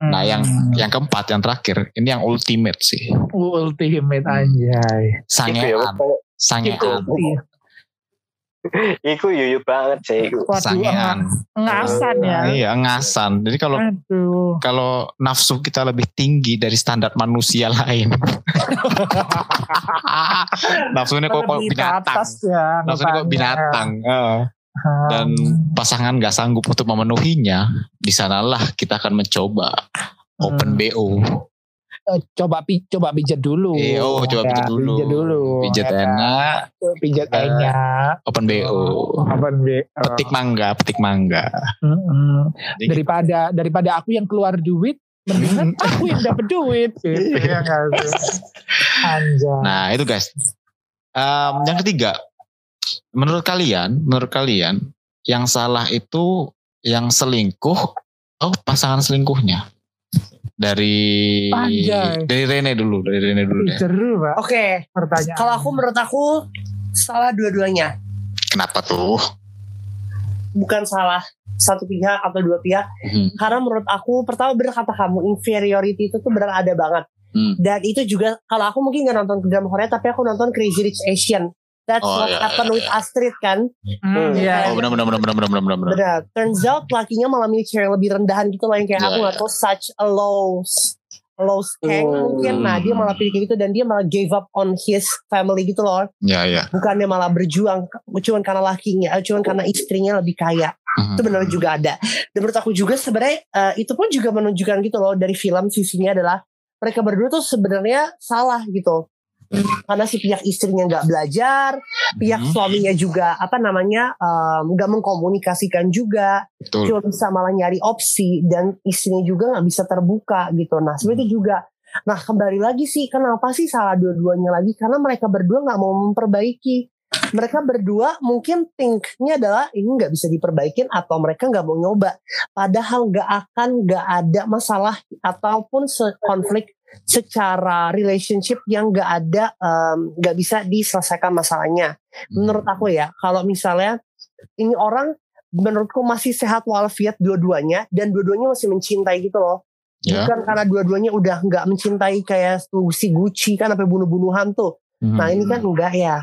[SPEAKER 1] nah yang
[SPEAKER 3] Hmm.
[SPEAKER 1] yang keempat yang terakhir ini yang ultimate sih
[SPEAKER 3] ultimate anjay.
[SPEAKER 4] Iku ya,
[SPEAKER 1] sangean sangean
[SPEAKER 4] iku yuyu banget sih.
[SPEAKER 1] Sangean
[SPEAKER 3] ngasan ya.
[SPEAKER 1] iya ngasan jadi kalau
[SPEAKER 3] Aduh.
[SPEAKER 1] kalau nafsu kita lebih tinggi dari standar manusia lain nafsunya kok kok binatang
[SPEAKER 3] ya,
[SPEAKER 1] nafsunya kok binatang Eh.
[SPEAKER 3] Hmm.
[SPEAKER 1] dan pasangan nggak sanggup untuk memenuhinya, di sanalah kita akan mencoba open
[SPEAKER 3] Hmm.
[SPEAKER 1] BO.
[SPEAKER 3] Eh, coba pi, coba pijat dulu.
[SPEAKER 1] Eh, oh, coba
[SPEAKER 3] Ya,
[SPEAKER 1] pijat dulu.
[SPEAKER 3] Pijat dulu.
[SPEAKER 1] Pijat
[SPEAKER 3] ya kan?
[SPEAKER 1] enak,
[SPEAKER 3] Pijat
[SPEAKER 1] Eh,
[SPEAKER 3] enak.
[SPEAKER 1] open BO.
[SPEAKER 3] Be? Oh.
[SPEAKER 1] Petik mangga, petik mangga. Jadi-
[SPEAKER 3] Daripada daripada aku yang keluar duit, mendingan aku yang dapat duit. Gitu, ya sih? Anjay.
[SPEAKER 1] Nah itu guys. Em, yang ketiga, menurut kalian, menurut kalian yang salah itu yang selingkuh atau pasangan selingkuhnya? Dari
[SPEAKER 3] Anjay.
[SPEAKER 1] dari Rene dulu, dari Rene dulu deh.
[SPEAKER 3] Seru pak
[SPEAKER 2] Oke,
[SPEAKER 3] pertanyaan.
[SPEAKER 2] kalau aku menurut aku salah dua-duanya.
[SPEAKER 1] Kenapa tuh?
[SPEAKER 2] Bukan salah satu pihak atau dua pihak.
[SPEAKER 1] Hmm.
[SPEAKER 2] Karena menurut aku pertama bener kata kamu inferiority itu tuh benar ada banget.
[SPEAKER 1] Hmm.
[SPEAKER 2] Dan itu juga kalau aku mungkin nggak nonton drama Korea tapi aku nonton Crazy Rich Asian. That's
[SPEAKER 1] Oh,
[SPEAKER 2] what
[SPEAKER 1] iya,
[SPEAKER 2] happened
[SPEAKER 1] iya,
[SPEAKER 2] with
[SPEAKER 1] iya.
[SPEAKER 2] Astrid kan.
[SPEAKER 3] Hmm, iya.
[SPEAKER 1] Oh benar benar benar benar benar benar benar.
[SPEAKER 2] Benar. Turns out lakinya malah milih cewek yang lebih rendahan gitu loh yang kayak
[SPEAKER 1] Iya,
[SPEAKER 2] aku nggak
[SPEAKER 1] iya.
[SPEAKER 2] tahu such a low low skank
[SPEAKER 4] Hmm.
[SPEAKER 2] mungkin. Nah dia malah pilih kayak gitu dan dia malah gave up on his family gitu loh.
[SPEAKER 1] Ya ya.
[SPEAKER 2] Bukannya malah berjuang cuman karena lakinya, eh, cuman karena istrinya lebih kaya.
[SPEAKER 1] Hmm.
[SPEAKER 2] Itu benar juga ada. Dan menurut aku juga sebenarnya eh, itu pun juga menunjukkan gitu loh dari film sisinya adalah mereka berdua tuh sebenarnya salah gitu. Karena si pihak istrinya nggak belajar, pihak
[SPEAKER 1] Hmm.
[SPEAKER 2] suaminya juga apa namanya nggak mengkomunikasikan juga,
[SPEAKER 1] Betul.
[SPEAKER 2] cuma bisa malah nyari opsi dan istrinya juga nggak bisa terbuka gitu. Nah sebenarnya itu juga. Nah kembali lagi sih kenapa sih salah dua-duanya lagi? Karena mereka berdua nggak mau memperbaiki. Mereka berdua mungkin thinknya adalah ini nggak bisa diperbaikin atau mereka nggak mau nyoba. Padahal nggak akan nggak ada masalah ataupun konflik secara relationship yang nggak ada nggak bisa diselesaikan masalahnya. Menurut aku ya kalau misalnya ini orang menurutku masih sehat walafiat dua-duanya dan dua-duanya masih mencintai gitu loh.
[SPEAKER 1] Ya.
[SPEAKER 2] Bukan karena dua-duanya udah nggak mencintai kayak si Gucci kan sampai bunuh-bunuhan tuh.
[SPEAKER 1] Hmm.
[SPEAKER 2] Nah ini kan enggak ya.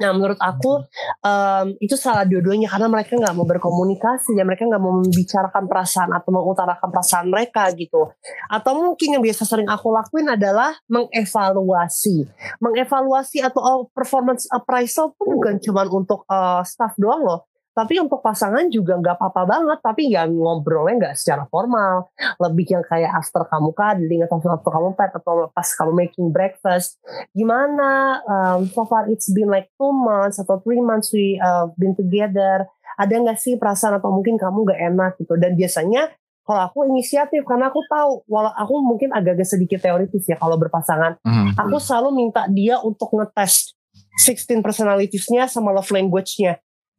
[SPEAKER 2] Nah menurut aku um, itu salah dua-duanya karena mereka nggak mau berkomunikasi dan mereka nggak mau membicarakan perasaan atau mengutarakan perasaan mereka gitu. Atau mungkin yang biasa sering aku lakuin adalah mengevaluasi. Mengevaluasi atau oh, performance appraisal pun bukan cuma untuk uh, staff doang loh tapi untuk pasangan juga nggak apa-apa banget tapi ya ngobrolnya nggak secara formal. Lebih yang kayak after kamu cuddling atau after kamu pet atau pas kamu making breakfast. Gimana um, so far it's been like two months atau three months we uh, been together. Ada nggak sih perasaan atau mungkin kamu nggak enak gitu? Dan biasanya kalau aku inisiatif karena aku tahu walau aku mungkin agak-agak sedikit teoritis ya kalau berpasangan. Mm-hmm. aku selalu minta dia untuk ngetes 16 personalitiesnya sama love language-nya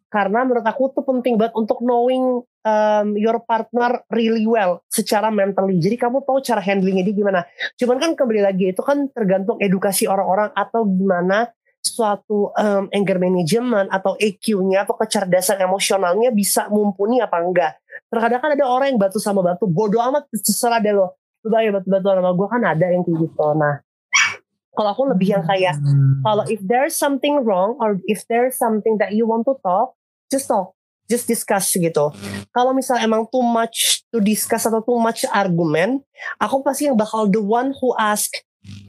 [SPEAKER 2] karena menurut aku tuh penting banget untuk knowing um, your partner really well secara mentally. Jadi kamu tahu cara handlingnya dia gimana. Cuman kan kembali lagi itu kan tergantung edukasi orang-orang atau gimana suatu um, anger management atau EQ-nya atau kecerdasan emosionalnya bisa mumpuni apa enggak. Terkadang kan ada orang yang batu sama batu, bodoh amat terserah deh lo. Coba ya batu-batu sama gue kan ada yang kayak gitu. Nah, kalau aku lebih yang kayak hmm. kalau if there's something wrong or if there's something that you want to talk just talk just discuss gitu. Kalau misal emang too much to discuss atau too much argumen aku pasti yang bakal the one who ask.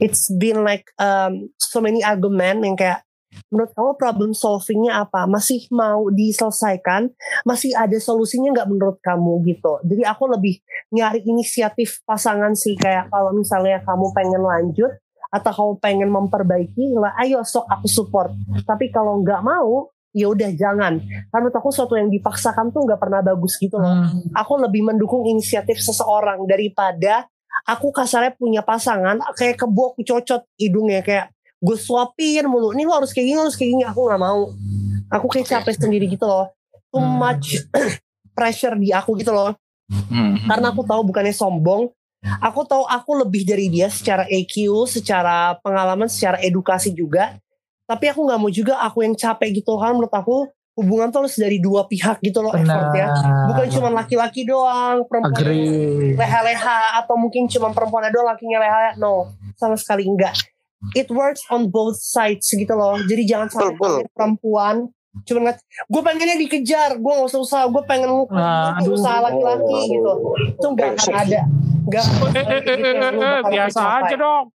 [SPEAKER 2] It's been like um, so many argument yang kayak menurut kamu problem solvingnya apa? Masih mau diselesaikan? Masih ada solusinya nggak menurut kamu? Gitu. Jadi aku lebih nyari inisiatif pasangan sih kayak kalau misalnya kamu pengen lanjut atau kamu pengen memperbaiki lah ayo sok aku support. Tapi kalau nggak mau ya udah jangan. Karena menurut aku sesuatu yang dipaksakan tuh nggak pernah bagus gitu loh. Hmm. aku lebih mendukung inisiatif seseorang daripada aku kasarnya punya pasangan kayak kebok cocot hidungnya kayak gue suapin mulu. Ini lo harus kayak gini harus kayak gini. Aku nggak mau. Aku kayak capek sendiri gitu loh. Too hmm. much pressure di aku gitu loh. Hmm. karena aku tahu bukannya sombong. Aku tahu aku lebih dari dia secara EQ, secara pengalaman, secara edukasi juga. Tapi aku nggak mau juga aku yang capek gitu kan. Menurut aku hubungan tuh harus dari dua pihak gitu loh effortnya. Bukan cuma laki-laki doang, perempuan leha-leha atau mungkin cuma perempuan doang lakinya leha-leha. No, sama sekali enggak. It works on both sides gitu loh. Jadi jangan sampai perempuan cuma nggak gue pengennya dikejar gue nggak usah usaha gue pengen nah, usaha laki-laki gitu itu nggak akan ada nggak
[SPEAKER 3] biasa aja dong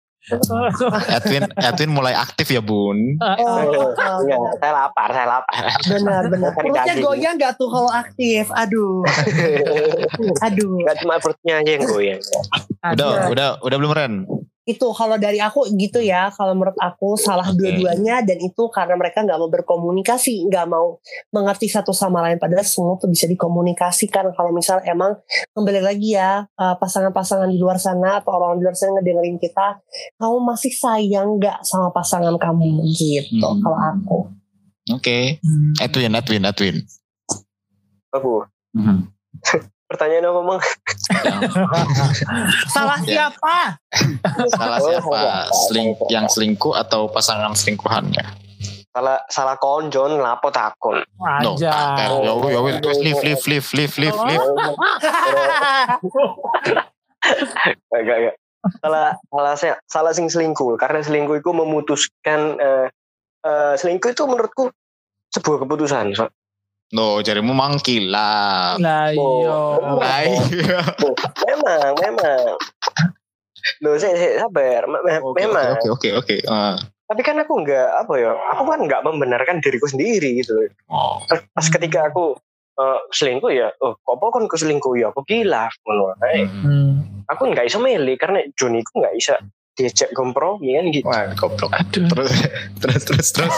[SPEAKER 1] Edwin, Edwin mulai aktif ya bun.
[SPEAKER 4] Oh, oh, oh, ya, saya lapar, saya lapar.
[SPEAKER 2] Benar, benar. Perutnya goyang gak tuh kalau aktif? Aduh, aduh.
[SPEAKER 4] Gak cuma perutnya aja yang goyang.
[SPEAKER 1] Udah, udah, udah belum Ren?
[SPEAKER 2] Itu kalau dari aku gitu ya. Kalau menurut aku salah dua-duanya. Dan itu karena mereka nggak mau berkomunikasi nggak mau mengerti satu sama lain. Padahal semua tuh bisa dikomunikasikan. Kalau misal emang kembali lagi ya uh, pasangan-pasangan di luar sana atau orang di luar sana ngedengerin kita kamu masih sayang nggak sama pasangan kamu? Gitu hmm. kalau aku.
[SPEAKER 1] Oke. Okay. hmm. Edwin Edwin Edwin.
[SPEAKER 4] Aku hmm. Pertanyaan apa, Mang?
[SPEAKER 2] Salah siapa?
[SPEAKER 1] Salah siapa? Seling, yang selingkuh atau pasangan selingkuhannya?
[SPEAKER 4] Salah salah konjon lapo takon.
[SPEAKER 1] No, ya ya wis terus live live live live live live.
[SPEAKER 4] Enggak enggak. Salah salah salah sing selingkuh karena selingkuh itu memutuskan uh, uh, selingkuh itu menurutku sebuah keputusan. So,
[SPEAKER 1] No, jarimu mangkil lah.
[SPEAKER 3] Nah, iya.
[SPEAKER 1] Nah, iya.
[SPEAKER 4] Memang, memang. Loh, saya, saya sabar. memang.
[SPEAKER 1] Oke, oke, oke. Ah.
[SPEAKER 4] Tapi kan aku nggak apa ya, aku kan nggak membenarkan diriku sendiri gitu. Oh. Pas ketika aku uh, selingkuh ya, oh, kok kan aku selingkuh ya, aku gila. Hmm. Aku nggak bisa milih karena Joni ku nggak bisa diajak kompromi kan gitu.
[SPEAKER 1] Wah, goblok. Aduh. Terus terus terus terus.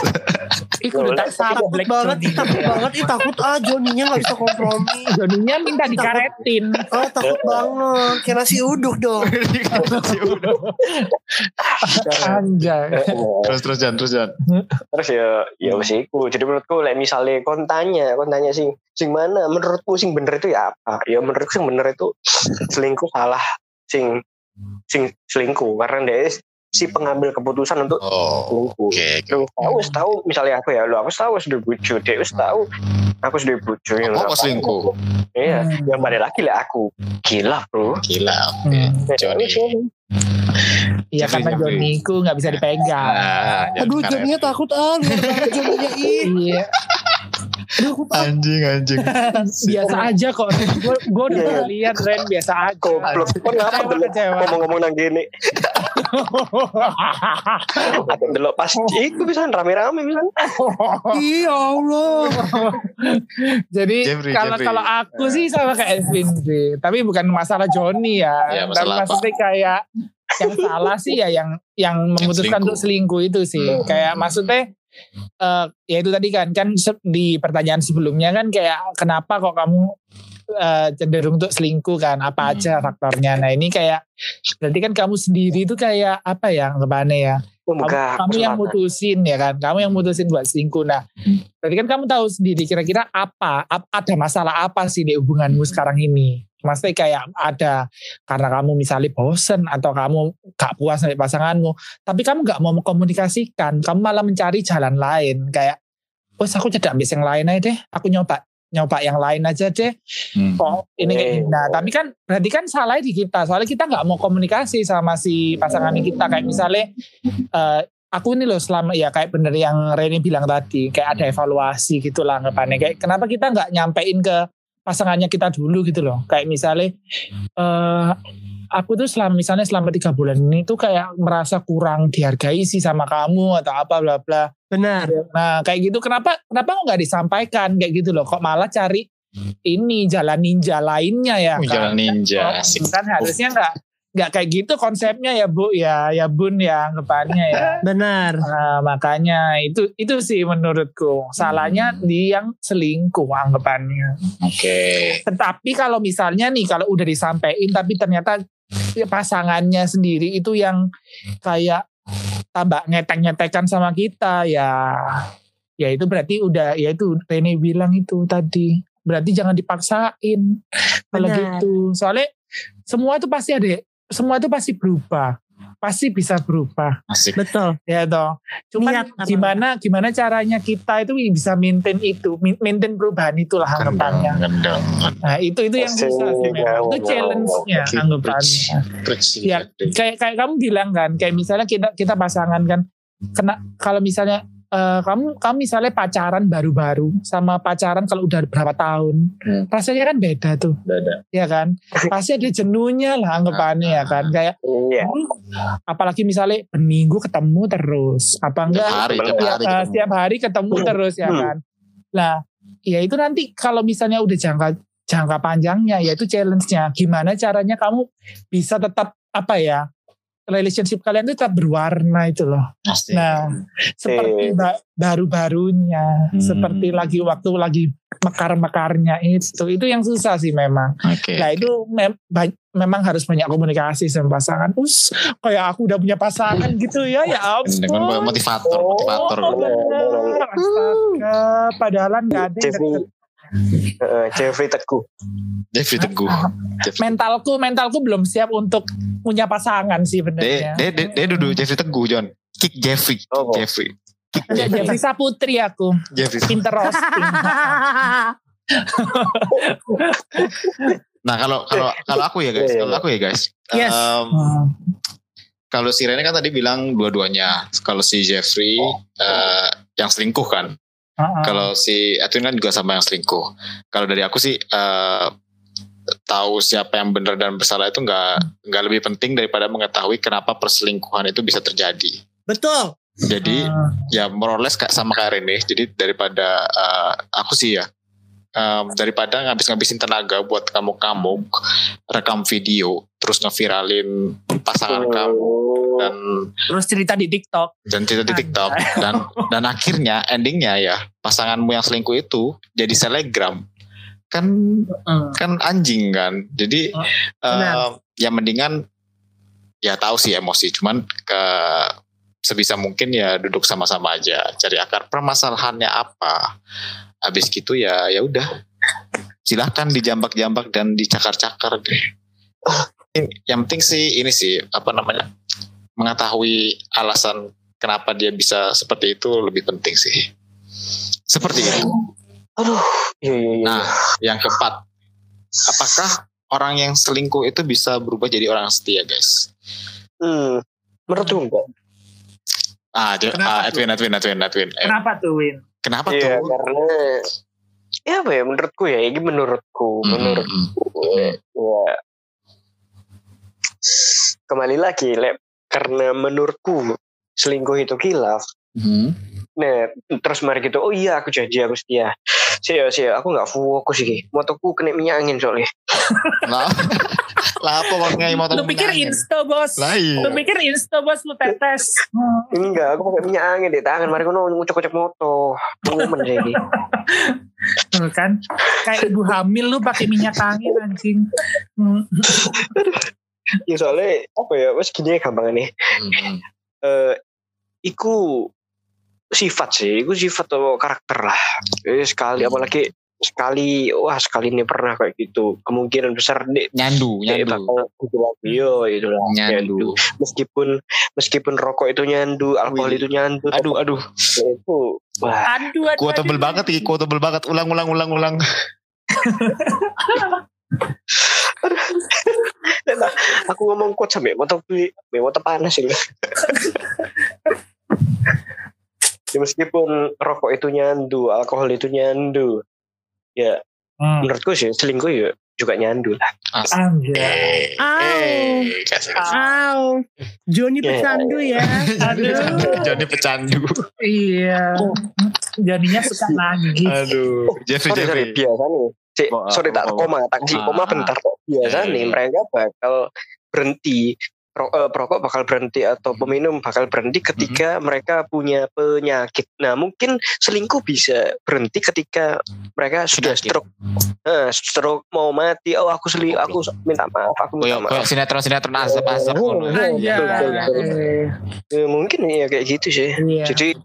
[SPEAKER 3] Iku udah tak takut
[SPEAKER 2] banget, takut banget, ih takut ah Joninya gak bisa kompromi.
[SPEAKER 3] Joninya minta dikaretin.
[SPEAKER 2] Oh takut banget, kira si uduk dong. si uduk.
[SPEAKER 3] Anjay.
[SPEAKER 1] terus terus jangan terus jangan.
[SPEAKER 4] Terus ya ya wis iku. Jadi menurutku like misalnya kon tanya, kon tanya sing sing mana menurutku sing bener itu ya apa? Ya menurutku sing bener itu selingkuh salah sing sing selingkuh karena dia si pengambil keputusan untuk
[SPEAKER 1] oh, selingkuh. Okay,
[SPEAKER 4] okay. Aku harus tahu misalnya aku ya, lo aku tahu sudah bucu, dia harus tahu aku sudah bucu.
[SPEAKER 1] Ya, aku selingkuh.
[SPEAKER 4] Iya, hmm. yang pada lagi lah aku gila bro.
[SPEAKER 1] Gila. Okay. Hmm.
[SPEAKER 4] Ya,
[SPEAKER 3] Iya karena
[SPEAKER 1] Jeffrey.
[SPEAKER 3] Joniku nggak bisa dipegang.
[SPEAKER 1] Ah, jangan
[SPEAKER 2] Aduh. Joninya takut ah ih.
[SPEAKER 3] Iya,
[SPEAKER 2] Aduh aku.
[SPEAKER 1] Anjing anjing.
[SPEAKER 3] biasa aja kok. Gue gue udah
[SPEAKER 4] Iya.
[SPEAKER 3] pernah lihat Ren biasa aja.
[SPEAKER 4] Goblok. Kok ngapa ngomong-ngomong nang gini. Aku delok pas iku bisa rame-rame bisa.
[SPEAKER 2] Ih ya Allah.
[SPEAKER 3] Jadi kalau kalau aku sih sama kayak Edwin sih, tapi bukan masalah Joni ya.
[SPEAKER 1] Ya, masalah apa?
[SPEAKER 3] maksudnya kayak yang salah sih ya yang yang memutuskan
[SPEAKER 1] selingkuh.
[SPEAKER 3] untuk selingkuh itu sih.
[SPEAKER 1] Hmm.
[SPEAKER 3] Kayak maksudnya eh ya itu tadi kan kan di pertanyaan sebelumnya kan kayak kenapa kok kamu eh, cenderung untuk selingkuh kan? Apa
[SPEAKER 1] Hmm.
[SPEAKER 3] aja faktornya. Nah ini kayak berarti kan kamu sendiri itu kayak apa ya anggapannya ya?
[SPEAKER 4] Oh,
[SPEAKER 3] kamu, kamu yang mutusin ya kan? Kamu yang mutusin buat selingkuh. Nah berarti kan kamu tahu sendiri kira-kira apa ap- ada masalah apa sih di hubunganmu sekarang ini maksudnya kayak ada karena kamu misalnya bosen atau kamu gak puas sama pasanganmu tapi kamu gak mau mengkomunikasikan kamu malah mencari jalan lain kayak Wes aku cedak ambis yang lain aja deh aku nyoba nyoba yang lain aja deh
[SPEAKER 1] Hmm.
[SPEAKER 3] kok ini kayak gini. Nah, tapi kan berarti kan salahnya di kita. Soalnya kita nggak mau komunikasi sama si pasangan kita. Kayak misalnya eh, aku ini loh selama ya kayak bener yang Reni bilang tadi, kayak ada evaluasi gitu lah anggapannya. Kayak kenapa kita nggak nyampein ke pasangannya kita dulu gitu loh. Kayak misalnya eh aku tuh selama misalnya selama tiga bulan ini tuh kayak merasa kurang dihargai sih sama kamu atau apa bla bla.
[SPEAKER 2] Benar.
[SPEAKER 3] Nah kayak gitu kenapa kenapa kok nggak disampaikan kayak gitu loh? Kok malah cari ini jalan ninja lainnya ya?
[SPEAKER 1] Wih,
[SPEAKER 3] kan?
[SPEAKER 1] jalan ninja,
[SPEAKER 3] Oh,
[SPEAKER 1] asik.
[SPEAKER 3] kan harusnya nggak nggak kayak gitu konsepnya ya bu ya ya bun ya anggapannya ya.
[SPEAKER 2] Benar.
[SPEAKER 3] Nah, makanya itu itu sih menurutku salahnya di yang selingkuh anggapannya.
[SPEAKER 1] Oke.
[SPEAKER 3] Tetapi kalau misalnya nih kalau udah disampaikan tapi ternyata ya pasangannya sendiri itu yang kayak tambah ngetek-ngetekan sama kita ya ya itu berarti udah ya itu Rene bilang itu tadi berarti jangan dipaksain kalau gitu soalnya semua itu pasti ada semua itu pasti berubah pasti bisa berubah
[SPEAKER 1] Asik.
[SPEAKER 2] Betul.
[SPEAKER 3] ya toh cuman
[SPEAKER 2] Niat
[SPEAKER 3] gimana gimana caranya kita itu bisa maintain itu maintain perubahan itulah anggapannya. Nah itu itu yang susah sih memang. Itu challenge-nya
[SPEAKER 1] Oke,
[SPEAKER 3] anggapannya.
[SPEAKER 1] Bridge.
[SPEAKER 3] Ya kayak kayak kamu bilang kan, kayak misalnya kita kita pasangan kan, kena kalau misalnya eh, kamu kamu misalnya pacaran baru-baru sama pacaran kalau udah berapa tahun,
[SPEAKER 1] Hmm.
[SPEAKER 3] rasanya kan beda tuh,
[SPEAKER 1] Dada.
[SPEAKER 3] ya kan? Pasti ada jenuhnya lah anggapannya ya kan, kayak
[SPEAKER 4] Iya.
[SPEAKER 3] "Hmm, apalagi misalnya berminggu ketemu terus, apa enggak?
[SPEAKER 1] Tiap hari, tiap
[SPEAKER 3] Tiap,
[SPEAKER 1] hari.
[SPEAKER 3] eh,
[SPEAKER 1] ketemu.
[SPEAKER 3] setiap hari ketemu
[SPEAKER 4] Hmm.
[SPEAKER 3] terus ya
[SPEAKER 4] Hmm.
[SPEAKER 3] kan. Nah, ya itu nanti kalau misalnya udah jangka jangka panjangnya ya itu challenge-nya. Gimana caranya kamu bisa tetap apa ya? Relationship kalian itu tetap berwarna itu loh.
[SPEAKER 1] Asik.
[SPEAKER 3] Nah, seperti ba- baru-barunya,
[SPEAKER 1] Hmm.
[SPEAKER 3] seperti lagi waktu lagi mekar-mekarnya itu. Itu yang susah sih memang.
[SPEAKER 1] Oke.
[SPEAKER 3] Nah, itu mem- memang harus banyak komunikasi sama pasangan. Us, kayak aku udah punya pasangan gitu ya, ya
[SPEAKER 1] Dengan
[SPEAKER 3] ampun.
[SPEAKER 1] motivator, motivator.
[SPEAKER 3] Oh, bener. Astaga, padahal nggak ada yang
[SPEAKER 4] Jeffrey. Teguh.
[SPEAKER 1] Jeffrey Teguh. Jeffrey.
[SPEAKER 3] mentalku mentalku belum siap untuk punya pasangan sih benernya.
[SPEAKER 1] de, de, de duduk Jeffrey Teguh, John. Kick Jeffrey. Kick
[SPEAKER 4] Oh.
[SPEAKER 1] Jeffrey. Kick Jeffrey.
[SPEAKER 3] Jeffrey Saputri aku,
[SPEAKER 1] Jeffrey.
[SPEAKER 3] pinter roasting.
[SPEAKER 1] Nah kalau kalau kalau aku ya guys,
[SPEAKER 4] Iya, iya,
[SPEAKER 1] kalau aku ya guys.
[SPEAKER 2] Yes.
[SPEAKER 3] Hmm.
[SPEAKER 1] kalau si Rene kan tadi bilang dua-duanya. Kalau si Jeffrey eh, yang selingkuh kan. Kalau si Edwin kan juga sama yang selingkuh. Kalau dari aku sih eh, tahu siapa yang benar dan bersalah itu nggak nggak lebih penting daripada mengetahui kenapa perselingkuhan itu bisa terjadi.
[SPEAKER 2] Betul.
[SPEAKER 1] Jadi
[SPEAKER 3] Hmm.
[SPEAKER 1] ya more or less kayak sama kayak Rene. Jadi daripada eh, aku sih ya em, daripada ngabis-ngabisin tenaga buat kamu-kamu rekam video terus ngeviralin pasangan kamu dan
[SPEAKER 2] Terus cerita di TikTok.
[SPEAKER 1] dan cerita di TikTok dan dan akhirnya endingnya ya pasanganmu yang selingkuh itu jadi selebgram kan
[SPEAKER 3] Hmm.
[SPEAKER 1] kan anjing kan jadi
[SPEAKER 2] Benar.
[SPEAKER 1] em, ya mendingan ya tahu sih emosi cuman ke sebisa mungkin ya duduk sama-sama aja cari akar permasalahannya apa habis gitu ya ya udah silahkan dijambak-jambak dan dicakar-cakar deh Ini- yang penting sih ini sih apa namanya mengetahui alasan kenapa dia bisa seperti itu lebih penting sih seperti itu
[SPEAKER 4] Aduh. Iya iya iya.
[SPEAKER 1] Nah, yang keempat, apakah orang yang selingkuh itu bisa berubah jadi orang setia, guys?
[SPEAKER 4] Hmm. Menurutku enggak.
[SPEAKER 1] Ah, Jo-
[SPEAKER 3] Kenapa
[SPEAKER 1] ah? Edwin, Edwin, Edwin, Edwin. Eh,
[SPEAKER 3] Kenapa tuh Win?
[SPEAKER 1] Kenapa
[SPEAKER 4] Iya,
[SPEAKER 1] tuh?
[SPEAKER 4] karena ya apa ya menurutku ya ini menurutku
[SPEAKER 1] Hmm,
[SPEAKER 4] menurutku
[SPEAKER 1] hmm.
[SPEAKER 4] ya kembali lagi Lep. karena menurutku selingkuh itu kilaf
[SPEAKER 1] Hmm.
[SPEAKER 4] nah terus mari gitu oh iya aku janji aku setia sih sih aku nggak fokus sih motoku kena minyak angin soalnya
[SPEAKER 1] Lah, lah apa mau ngai motor
[SPEAKER 3] Lu pikir insta bos?
[SPEAKER 1] Lah iya.
[SPEAKER 3] Lu pikir insta bos lu tetes?
[SPEAKER 4] enggak aku pakai minyak angin di tangan mari kono ngucok-ngucok moto momen sih ini.
[SPEAKER 3] Tuh kan kayak ibu hamil lu pakai minyak angin anjing. Hmm.
[SPEAKER 4] ya soalnya apa ya wes gini ya gampang nih
[SPEAKER 1] Hmm.
[SPEAKER 4] eh iku sifat sih, iku sifat atau karakter lah. Eh, sekali apalagi sekali wah sekali ini pernah kayak gitu kemungkinan besar dek
[SPEAKER 1] Nyandu,
[SPEAKER 4] dek
[SPEAKER 1] nyandu.
[SPEAKER 4] bakal gitu lagi yo itu lah
[SPEAKER 1] Nyandu.
[SPEAKER 4] meskipun meskipun rokok itu nyandu alkohol
[SPEAKER 1] Wih.
[SPEAKER 4] itu nyandu
[SPEAKER 1] Aduh, aduh.
[SPEAKER 4] itu wah
[SPEAKER 3] Aduh, aduh,
[SPEAKER 1] Quotable
[SPEAKER 3] aduh.
[SPEAKER 1] banget nih, quotable banget. Ulang, ulang, ulang, ulang.
[SPEAKER 4] aku ngomong kuat sampai motor beli sampai motor panas ini ya, meskipun rokok itu nyandu alkohol itu nyandu ya
[SPEAKER 3] Hmm.
[SPEAKER 4] menurutku sih selingkuh ya juga nyandu lah
[SPEAKER 3] Anjay.
[SPEAKER 1] Eh,
[SPEAKER 2] Au. Joni
[SPEAKER 4] Ya.
[SPEAKER 2] pecandu ya.
[SPEAKER 3] Aduh.
[SPEAKER 1] Jadi pecandu.
[SPEAKER 3] Iya. Jadinya suka nagih.
[SPEAKER 1] Aduh, Jeffrey,
[SPEAKER 4] sorry, sorry,
[SPEAKER 1] Jeffrey.
[SPEAKER 4] biasa nih Cik,
[SPEAKER 1] Oh,
[SPEAKER 4] sorry tak
[SPEAKER 1] oh,
[SPEAKER 4] koma tak cik, koma
[SPEAKER 1] ah.
[SPEAKER 4] bentar kok biasa nih mereka bakal berhenti ro- eh, perokok bakal berhenti atau peminum bakal berhenti ketika mereka punya penyakit. Nah mungkin selingkuh bisa berhenti ketika mereka sudah
[SPEAKER 1] Penyakit.
[SPEAKER 4] stroke, nah, stroke mau mati. Oh aku seli, aku minta maaf, aku minta maaf.
[SPEAKER 1] kayak sinetron-sinetron azab-azab.
[SPEAKER 4] Oh, betul, betul. Ya, mungkin ya kayak gitu sih.
[SPEAKER 3] Iya.
[SPEAKER 4] Jadi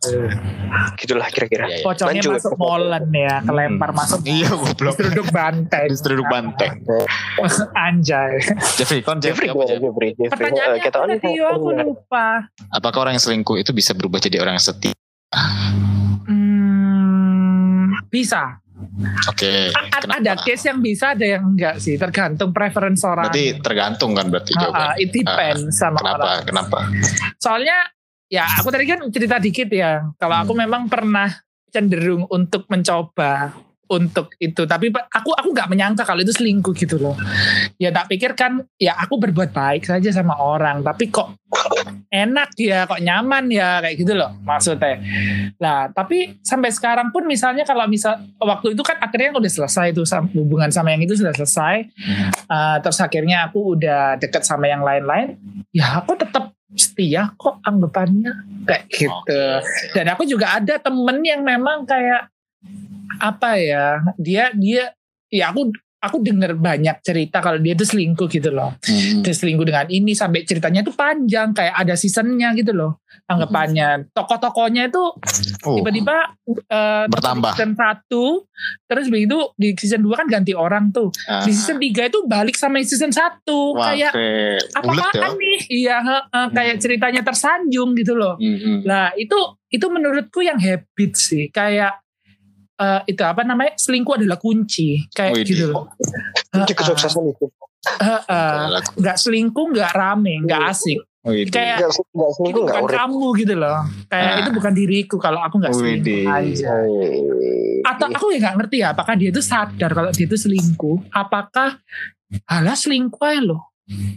[SPEAKER 4] gitulah kira-kira.
[SPEAKER 1] Iya, iya.
[SPEAKER 3] Pocongnya
[SPEAKER 4] lanjut.
[SPEAKER 3] masuk molen ya, kelempar
[SPEAKER 1] Hmm.
[SPEAKER 3] masuk.
[SPEAKER 1] Iya, goblok.
[SPEAKER 3] Duduk banteng.
[SPEAKER 1] Duduk banteng.
[SPEAKER 3] Anjay.
[SPEAKER 1] Jeffrey, kon
[SPEAKER 4] Jeffrey,
[SPEAKER 1] Jeffrey? Jeffrey,
[SPEAKER 4] Jeffrey.
[SPEAKER 3] Pertanyaannya
[SPEAKER 4] Eh, kita
[SPEAKER 3] tadi? Yo, aku lupa.
[SPEAKER 1] Apakah orang yang selingkuh itu bisa berubah jadi orang yang setia?
[SPEAKER 3] Hmm, bisa.
[SPEAKER 1] Oke.
[SPEAKER 3] A-
[SPEAKER 1] kenapa?
[SPEAKER 3] ada case yang bisa, ada yang enggak sih. Tergantung preference orang.
[SPEAKER 1] Berarti tergantung kan berarti
[SPEAKER 3] ah,
[SPEAKER 1] jawabannya.
[SPEAKER 3] it depends sama
[SPEAKER 1] Kenapa?
[SPEAKER 3] orang.
[SPEAKER 1] Kenapa?
[SPEAKER 3] Soalnya ya aku tadi kan cerita dikit ya. Kalau aku memang pernah cenderung untuk mencoba untuk itu. Tapi aku aku nggak menyangka kalau itu selingkuh gitu loh. Ya tak pikir kan ya aku berbuat baik saja sama orang. Tapi kok enak ya kok nyaman ya kayak gitu loh maksudnya. Lah tapi sampai sekarang pun misalnya kalau misal waktu itu kan akhirnya udah selesai itu hubungan sama yang itu sudah selesai. Uh, terus akhirnya aku udah deket sama yang lain-lain. Ya aku tetap setia kok anggapannya kayak gitu. Dan aku juga ada temen yang memang kayak apa ya dia dia ya aku aku dengar banyak cerita kalau dia tuh selingkuh gitu loh
[SPEAKER 1] Hmm.
[SPEAKER 3] dia selingkuh dengan ini sampai ceritanya tuh panjang kayak ada seasonnya gitu loh anggapannya tokoh-tokohnya itu
[SPEAKER 1] Oh,
[SPEAKER 3] tiba-tiba eh,
[SPEAKER 1] Bertambah.
[SPEAKER 3] season 1 terus begitu di season 2 kan ganti orang tuh
[SPEAKER 1] ah.
[SPEAKER 3] di season 3 itu balik sama season 1
[SPEAKER 1] Wah,
[SPEAKER 3] kayak
[SPEAKER 1] ya.
[SPEAKER 3] apaan nih iya heeh, kayak ceritanya tersanjung gitu loh
[SPEAKER 1] Hmm, hmm.
[SPEAKER 3] Nah itu itu menurutku yang habit sih kayak eh, itu apa namanya selingkuh adalah kunci kayak
[SPEAKER 1] Widih.
[SPEAKER 3] gitu loh.
[SPEAKER 4] Kunci kesuksesan itu.
[SPEAKER 3] Nggak selingkuh nggak rame nggak asik
[SPEAKER 1] Widih.
[SPEAKER 3] kayak
[SPEAKER 4] Enggak, enggak
[SPEAKER 3] itu
[SPEAKER 4] selingkuh
[SPEAKER 3] bukan
[SPEAKER 4] urip.
[SPEAKER 3] kamu gitu loh kayak
[SPEAKER 1] Ah.
[SPEAKER 3] itu bukan diriku kalau aku nggak selingkuh
[SPEAKER 1] Widih.
[SPEAKER 3] aja atau
[SPEAKER 4] Iya.
[SPEAKER 3] aku ya nggak ngerti ya apakah dia itu sadar kalau dia itu selingkuh apakah halah selingkuh aja loh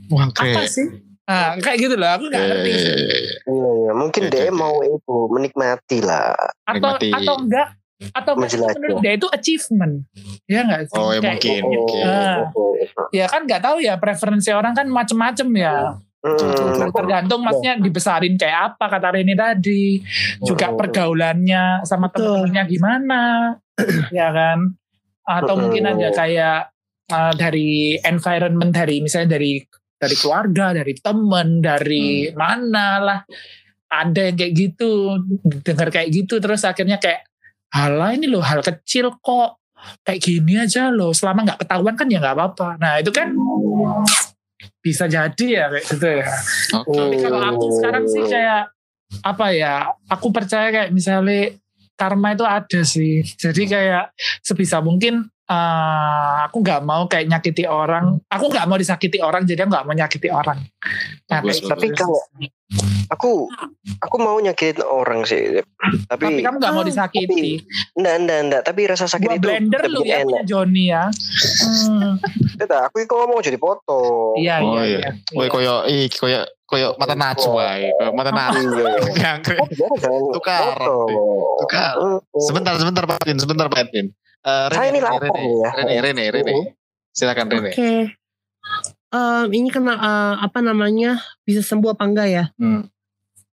[SPEAKER 1] Wah,
[SPEAKER 3] apa sih Ah, kayak gitu loh aku nggak ngerti sih.
[SPEAKER 1] eh,
[SPEAKER 4] Iya, iya. mungkin dia mau itu menikmati lah.
[SPEAKER 3] atau
[SPEAKER 1] Menikmati.
[SPEAKER 3] atau enggak atau menurut dia itu achievement. Ya enggak sih?
[SPEAKER 1] Oh, ya
[SPEAKER 3] Kayak-
[SPEAKER 1] mungkin,
[SPEAKER 4] Oh,
[SPEAKER 1] mungkin.
[SPEAKER 3] Ah.
[SPEAKER 4] oh,
[SPEAKER 3] ya kan nggak tahu ya preferensi orang kan macem-macem ya.
[SPEAKER 4] Hmm,
[SPEAKER 3] tergantung maksudnya dibesarin kayak apa kata Reni tadi. Juga
[SPEAKER 4] Oh.
[SPEAKER 3] pergaulannya sama temennya gimana. Ya kan? Atau
[SPEAKER 4] Oh.
[SPEAKER 3] mungkin ada kayak uh, dari environment dari misalnya dari dari keluarga dari temen dari mana lah. Ada yang kayak gitu dengar kayak gitu terus akhirnya kayak halah ini loh hal kecil kok. Kayak gini aja loh selama nggak ketahuan kan ya nggak apa-apa. Nah itu kan bisa jadi ya kayak gitu ya.
[SPEAKER 1] Oke.
[SPEAKER 3] tapi kalau aku sekarang sih kayak apa ya aku percaya kayak misalnya karma itu ada sih. Jadi kayak sebisa mungkin uh, aku nggak mau kayak nyakiti orang. Aku nggak mau disakiti orang jadi aku nggak mau nyakiti orang.
[SPEAKER 4] Nah, bagus, tapi kalau aku aku mau nyakitin orang sih. Tapi
[SPEAKER 3] tapi kamu nggak mau disakiti.
[SPEAKER 4] enggak enggak enggak tapi rasa sakit Gua itu
[SPEAKER 3] blender lu ya punya Joni ya.
[SPEAKER 4] Hmm. aku kok mau jadi foto
[SPEAKER 3] iya iya, oh, iya. iya.
[SPEAKER 1] Woi koyo i koyo koyo mata nacu wae koyo mata nacu tukar tukar. Sebentar sebentar Pak sebentar Pak
[SPEAKER 4] Uh, Rene, Saya ini lapar Rene,
[SPEAKER 1] ya. Rene, Rene, Rene. Uh. Silakan Rene.
[SPEAKER 2] Oke. Okay. Um, ini kena uh, apa namanya bisa sembuh apa enggak ya? Hmm.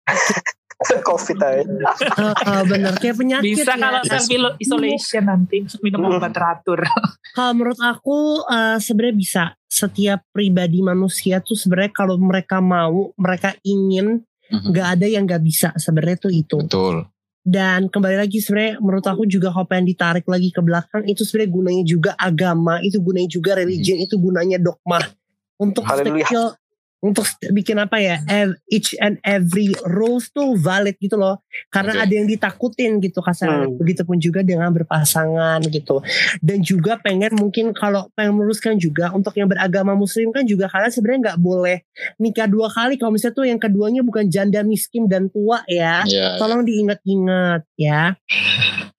[SPEAKER 4] Covid aja.
[SPEAKER 2] uh, uh, bener kayak penyakit
[SPEAKER 3] Bisa ya. kalau sambil isolation nanti minum hmm. obat teratur.
[SPEAKER 2] Kalau menurut aku uh, sebenarnya bisa. Setiap pribadi manusia tuh sebenarnya kalau mereka mau, mereka ingin, mhm. nggak mm -hmm. ada yang nggak bisa. Sebenarnya tuh itu.
[SPEAKER 1] Betul.
[SPEAKER 2] Dan kembali lagi sebenarnya menurut aku juga kalau pengen ditarik lagi ke belakang itu sebenarnya gunanya juga agama, itu gunanya juga religion, hmm. itu gunanya dogma untuk Hallelujah untuk bikin apa ya each and every rules tuh valid gitu loh karena okay. ada yang ditakutin gitu kasar hmm. begitupun juga dengan berpasangan gitu dan juga pengen mungkin kalau pengen meluruskan juga untuk yang beragama muslim kan juga kalian sebenarnya nggak boleh nikah dua kali kalau misalnya tuh yang keduanya bukan janda miskin dan tua ya yeah, iya. tolong diingat-ingat ya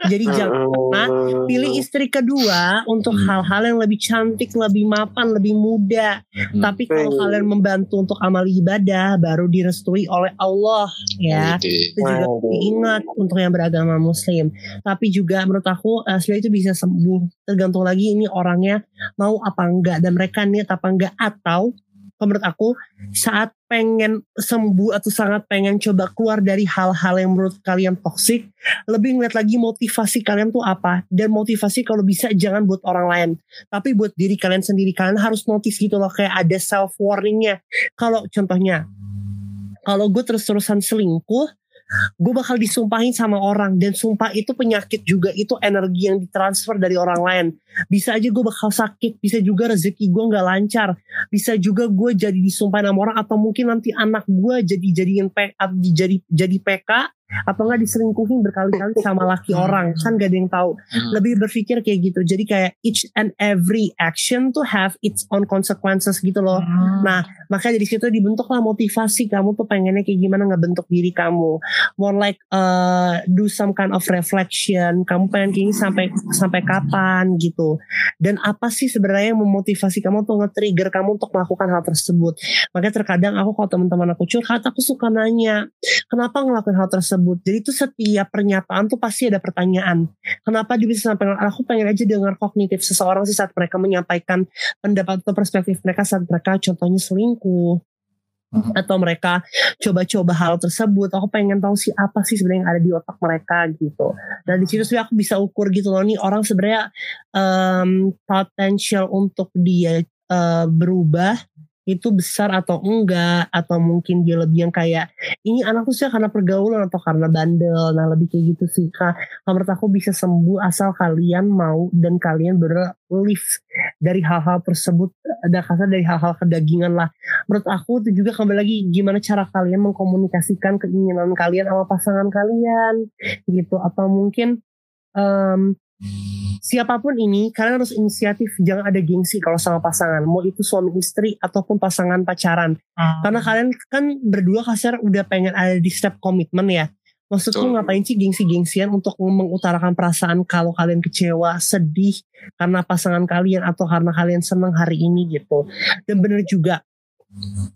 [SPEAKER 2] jadi jangan pernah pilih istri kedua untuk hmm. hal-hal yang lebih cantik lebih mapan lebih muda hmm. tapi kalau kalian membantu untuk amal ibadah baru direstui oleh Allah ya. Itu juga diingat untuk yang beragama muslim. Tapi juga menurut aku uh, sebenarnya itu bisa sembuh tergantung lagi ini orangnya mau apa enggak dan mereka niat apa enggak atau menurut aku saat pengen sembuh atau sangat pengen coba keluar dari hal-hal yang menurut kalian toksik lebih ngeliat lagi motivasi kalian tuh apa. Dan motivasi kalau bisa jangan buat orang lain. Tapi buat diri kalian sendiri kalian harus notice gitu loh kayak ada self warningnya kalau contohnya kalau gue terus-terusan selingkuh gue bakal disumpahin sama orang dan sumpah itu penyakit juga. Itu energi yang ditransfer dari orang lain. Bisa aja gue bakal sakit bisa juga rezeki gue nggak lancar. Bisa juga gue jadi disumpahin sama orang atau mungkin nanti anak gue jadi jadiin PK jadi jadi PK atau nggak diselingkuhin berkali-kali sama laki hmm. orang kan gak ada yang tahu. Hmm. lebih berpikir kayak gitu. Jadi kayak each and every action to have its own consequences gitu loh. Hmm. nah makanya dari situ dibentuklah motivasi kamu tuh pengennya kayak gimana ngebentuk diri kamu. More like uh, do some kind of reflection. Kamu pengen kayak sampai sampai kapan gitu. Dan apa sih sebenarnya yang memotivasi kamu tuh nge-trigger kamu untuk melakukan hal tersebut? Makanya terkadang aku kalau teman-teman aku curhat aku suka nanya kenapa ngelakuin hal tersebut tersebut. Jadi itu setiap pernyataan tuh pasti ada pertanyaan. Kenapa dia bisa sampai aku pengen aja dengar kognitif seseorang sih saat mereka menyampaikan pendapat atau perspektif mereka saat mereka contohnya selingkuh hmm. atau mereka coba-coba hal tersebut aku pengen tahu sih apa sih sebenarnya yang ada di otak mereka gitu dan di situ sih aku bisa ukur gitu loh nih orang sebenarnya um, potensial untuk dia uh, berubah itu besar atau enggak atau mungkin dia lebih yang kayak ini anakku sih karena pergaulan atau karena bandel. Nah lebih kayak gitu sih kak. Menurut aku bisa sembuh asal kalian mau dan kalian bener dari hal-hal tersebut ada kasar dari hal-hal kedagingan lah. Menurut aku itu juga kembali lagi gimana cara kalian mengkomunikasikan keinginan kalian sama pasangan kalian gitu. Atau mungkin um, siapa pun ini kalian harus inisiatif. Jangan ada gengsi kalau sama pasangan. Mau itu suami istri ataupun pasangan pacaran. Hmm. karena kalian kan berdua kasar udah pengen ada di step komitmen ya. Maksudku ngapain sih gengsi-gengsian untuk mengutarakan perasaan kalau kalian kecewa sedih karena pasangan kalian atau karena kalian senang hari ini gitu. Dan bener juga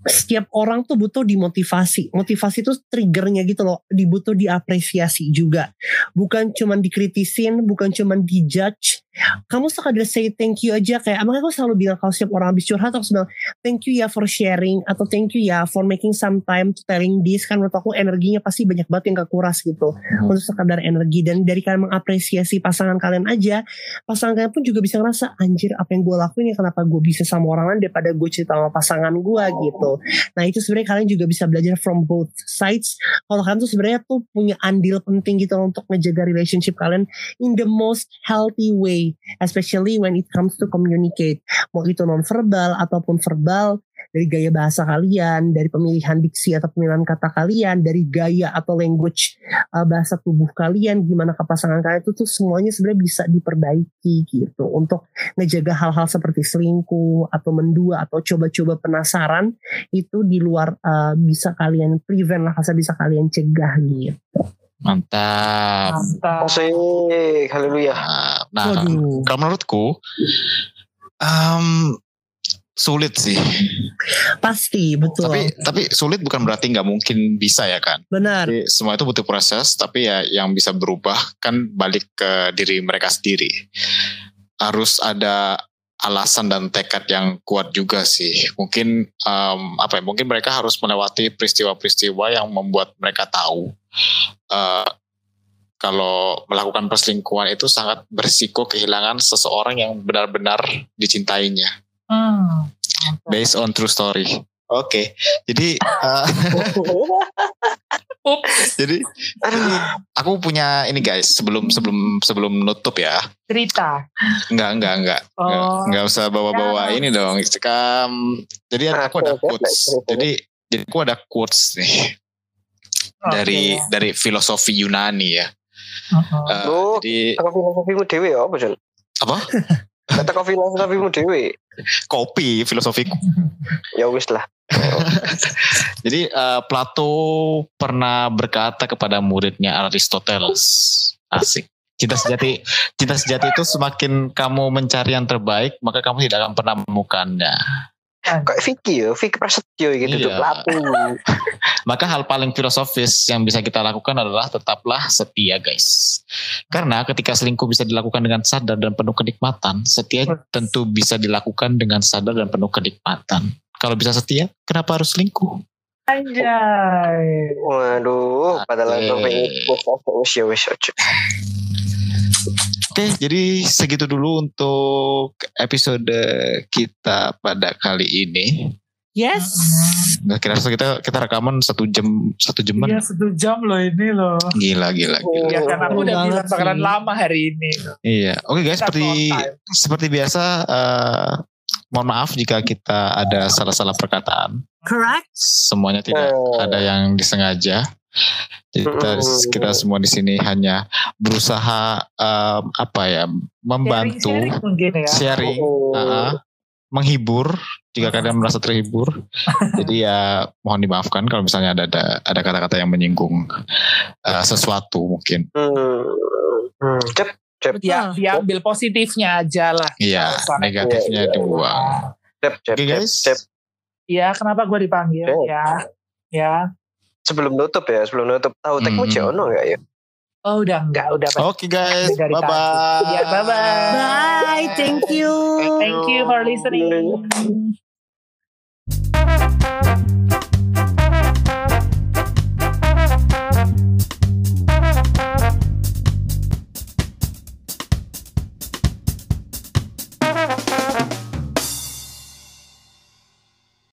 [SPEAKER 2] setiap orang tuh butuh dimotivasi. Motivasi itu triggernya gitu loh. Dibutuh diapresiasi juga. Bukan cuman dikritisin, bukan cuman dijudge, kamu sekadar say thank you aja kayak makanya aku selalu bilang kalau setiap orang habis curhat aku bilang thank you ya for sharing atau thank you ya for making some time to telling this kan menurut aku energinya pasti banyak banget yang kekuras gitu. Hmm. untuk sekadar energi dan dari kalian mengapresiasi pasangan kalian aja pasangan kalian pun juga bisa ngerasa anjir apa yang gue lakuin ya kenapa gue bisa sama orang lain daripada gue cerita sama pasangan gue gitu. Nah itu sebenarnya kalian juga bisa belajar from both sides. Kalau kalian tuh sebenarnya tuh punya andil penting gitu untuk ngejaga relationship kalian in the most healthy way way, especially when it comes to communicate. Mau itu non-verbal ataupun verbal, dari gaya bahasa kalian, dari pemilihan diksi atau pemilihan kata kalian, dari gaya atau language uh, bahasa tubuh kalian, gimana ke pasangan kalian itu tuh semuanya sebenarnya bisa diperbaiki gitu untuk ngejaga hal-hal seperti selingkuh atau mendua atau coba-coba penasaran itu di luar uh, bisa kalian prevent lah, bisa kalian cegah gitu.
[SPEAKER 1] Mantap.
[SPEAKER 3] Mantap.
[SPEAKER 4] Asik, haleluya.
[SPEAKER 1] Nah, nah
[SPEAKER 2] Waduh.
[SPEAKER 1] kalau menurutku um, sulit sih.
[SPEAKER 2] Pasti betul.
[SPEAKER 1] Tapi tapi sulit bukan berarti nggak mungkin bisa ya kan.
[SPEAKER 2] Benar.
[SPEAKER 1] Jadi semua itu butuh proses, tapi ya yang bisa berubah kan balik ke diri mereka sendiri. Harus ada alasan dan tekad yang kuat juga sih. Mungkin um, apa ya? Mungkin mereka harus melewati peristiwa-peristiwa yang membuat mereka tahu uh, kalau melakukan perselingkuhan itu sangat berisiko kehilangan seseorang yang benar-benar dicintainya.
[SPEAKER 3] Hmm.
[SPEAKER 1] Based on true story. Oke, jadi uh, jadi
[SPEAKER 4] Aduh,
[SPEAKER 1] aku punya ini guys sebelum sebelum sebelum nutup ya.
[SPEAKER 3] cerita.
[SPEAKER 1] Enggak enggak enggak enggak,
[SPEAKER 3] Oh.
[SPEAKER 1] enggak usah bawa-bawa
[SPEAKER 3] Ya.
[SPEAKER 1] ini dong. Sekam, jadi aku ada quotes. Jadi jadi aku ada quotes nih dari
[SPEAKER 3] Oke.
[SPEAKER 1] dari filosofi Yunani ya.
[SPEAKER 3] Uh-uh.
[SPEAKER 1] Uh,
[SPEAKER 4] Loh,
[SPEAKER 1] jadi
[SPEAKER 4] filosofimu dewe ya apa,
[SPEAKER 1] apa?
[SPEAKER 4] Teko filosofimu dewe.
[SPEAKER 1] Kopi filosofi.
[SPEAKER 4] Ya wis lah.
[SPEAKER 1] Jadi uh, Plato pernah berkata kepada muridnya Aristoteles, asik. Cinta sejati, cinta sejati itu semakin kamu mencari yang terbaik, maka kamu tidak akan pernah menemukannya.
[SPEAKER 4] Kayak Vicky ya, Vicky Prasetyo gitu
[SPEAKER 1] Iya.
[SPEAKER 4] Plato.
[SPEAKER 1] Maka hal paling filosofis yang bisa kita lakukan adalah tetaplah setia guys. Karena ketika selingkuh bisa dilakukan dengan sadar dan penuh kenikmatan, setia tentu bisa dilakukan dengan sadar dan penuh kenikmatan. Kalau bisa setia, kenapa harus selingkuh?
[SPEAKER 3] Anjay.
[SPEAKER 4] Waduh, padahal
[SPEAKER 1] Oke.
[SPEAKER 4] aku pengen wis ya wis aja.
[SPEAKER 1] Oke, jadi segitu dulu untuk episode kita pada kali ini.
[SPEAKER 2] Yes.
[SPEAKER 1] Nggak kira kita kita rekaman satu jam satu
[SPEAKER 3] Iya
[SPEAKER 1] jaman.
[SPEAKER 3] satu jam loh ini loh.
[SPEAKER 1] Gila gila gila.
[SPEAKER 3] Ya kan aku udah bilang bakalan lama hari ini.
[SPEAKER 1] Iya. Oke guys,
[SPEAKER 3] Kita
[SPEAKER 1] seperti seperti biasa eh, mohon maaf jika kita ada salah-salah perkataan.
[SPEAKER 2] Correct.
[SPEAKER 1] Semuanya tidak
[SPEAKER 4] Oh.
[SPEAKER 1] ada yang disengaja. Jadi kita, kita semua di sini hanya berusaha em, apa ya membantu
[SPEAKER 3] Sharing-sharing mungkin ya.
[SPEAKER 1] sharing,
[SPEAKER 4] Oh.
[SPEAKER 1] uh, menghibur jika kalian merasa terhibur. Jadi ya mohon dimaafkan kalau misalnya ada ada, ada kata-kata yang menyinggung uh, sesuatu mungkin.
[SPEAKER 4] Hmm. Hmm. Cep,
[SPEAKER 3] Ya, diambil positifnya aja lah.
[SPEAKER 1] Iya, negatifnya
[SPEAKER 4] Iya, iya.
[SPEAKER 1] dibuang.
[SPEAKER 4] cep, cep, cep,
[SPEAKER 1] guys.
[SPEAKER 4] cep.
[SPEAKER 3] Ya, kenapa gue dipanggil?
[SPEAKER 4] Oke.
[SPEAKER 3] Ya, ya.
[SPEAKER 4] Sebelum nutup ya, sebelum nutup. Tahu tekmu
[SPEAKER 1] Hmm.
[SPEAKER 4] Jono enggak ya?
[SPEAKER 3] Oh, udah enggak, udah.
[SPEAKER 1] Oke guys,
[SPEAKER 3] Dari
[SPEAKER 1] bye
[SPEAKER 3] tadi.
[SPEAKER 1] bye.
[SPEAKER 3] Ya, bye-bye.
[SPEAKER 2] Bye. Thank you.
[SPEAKER 3] Thank you for listening.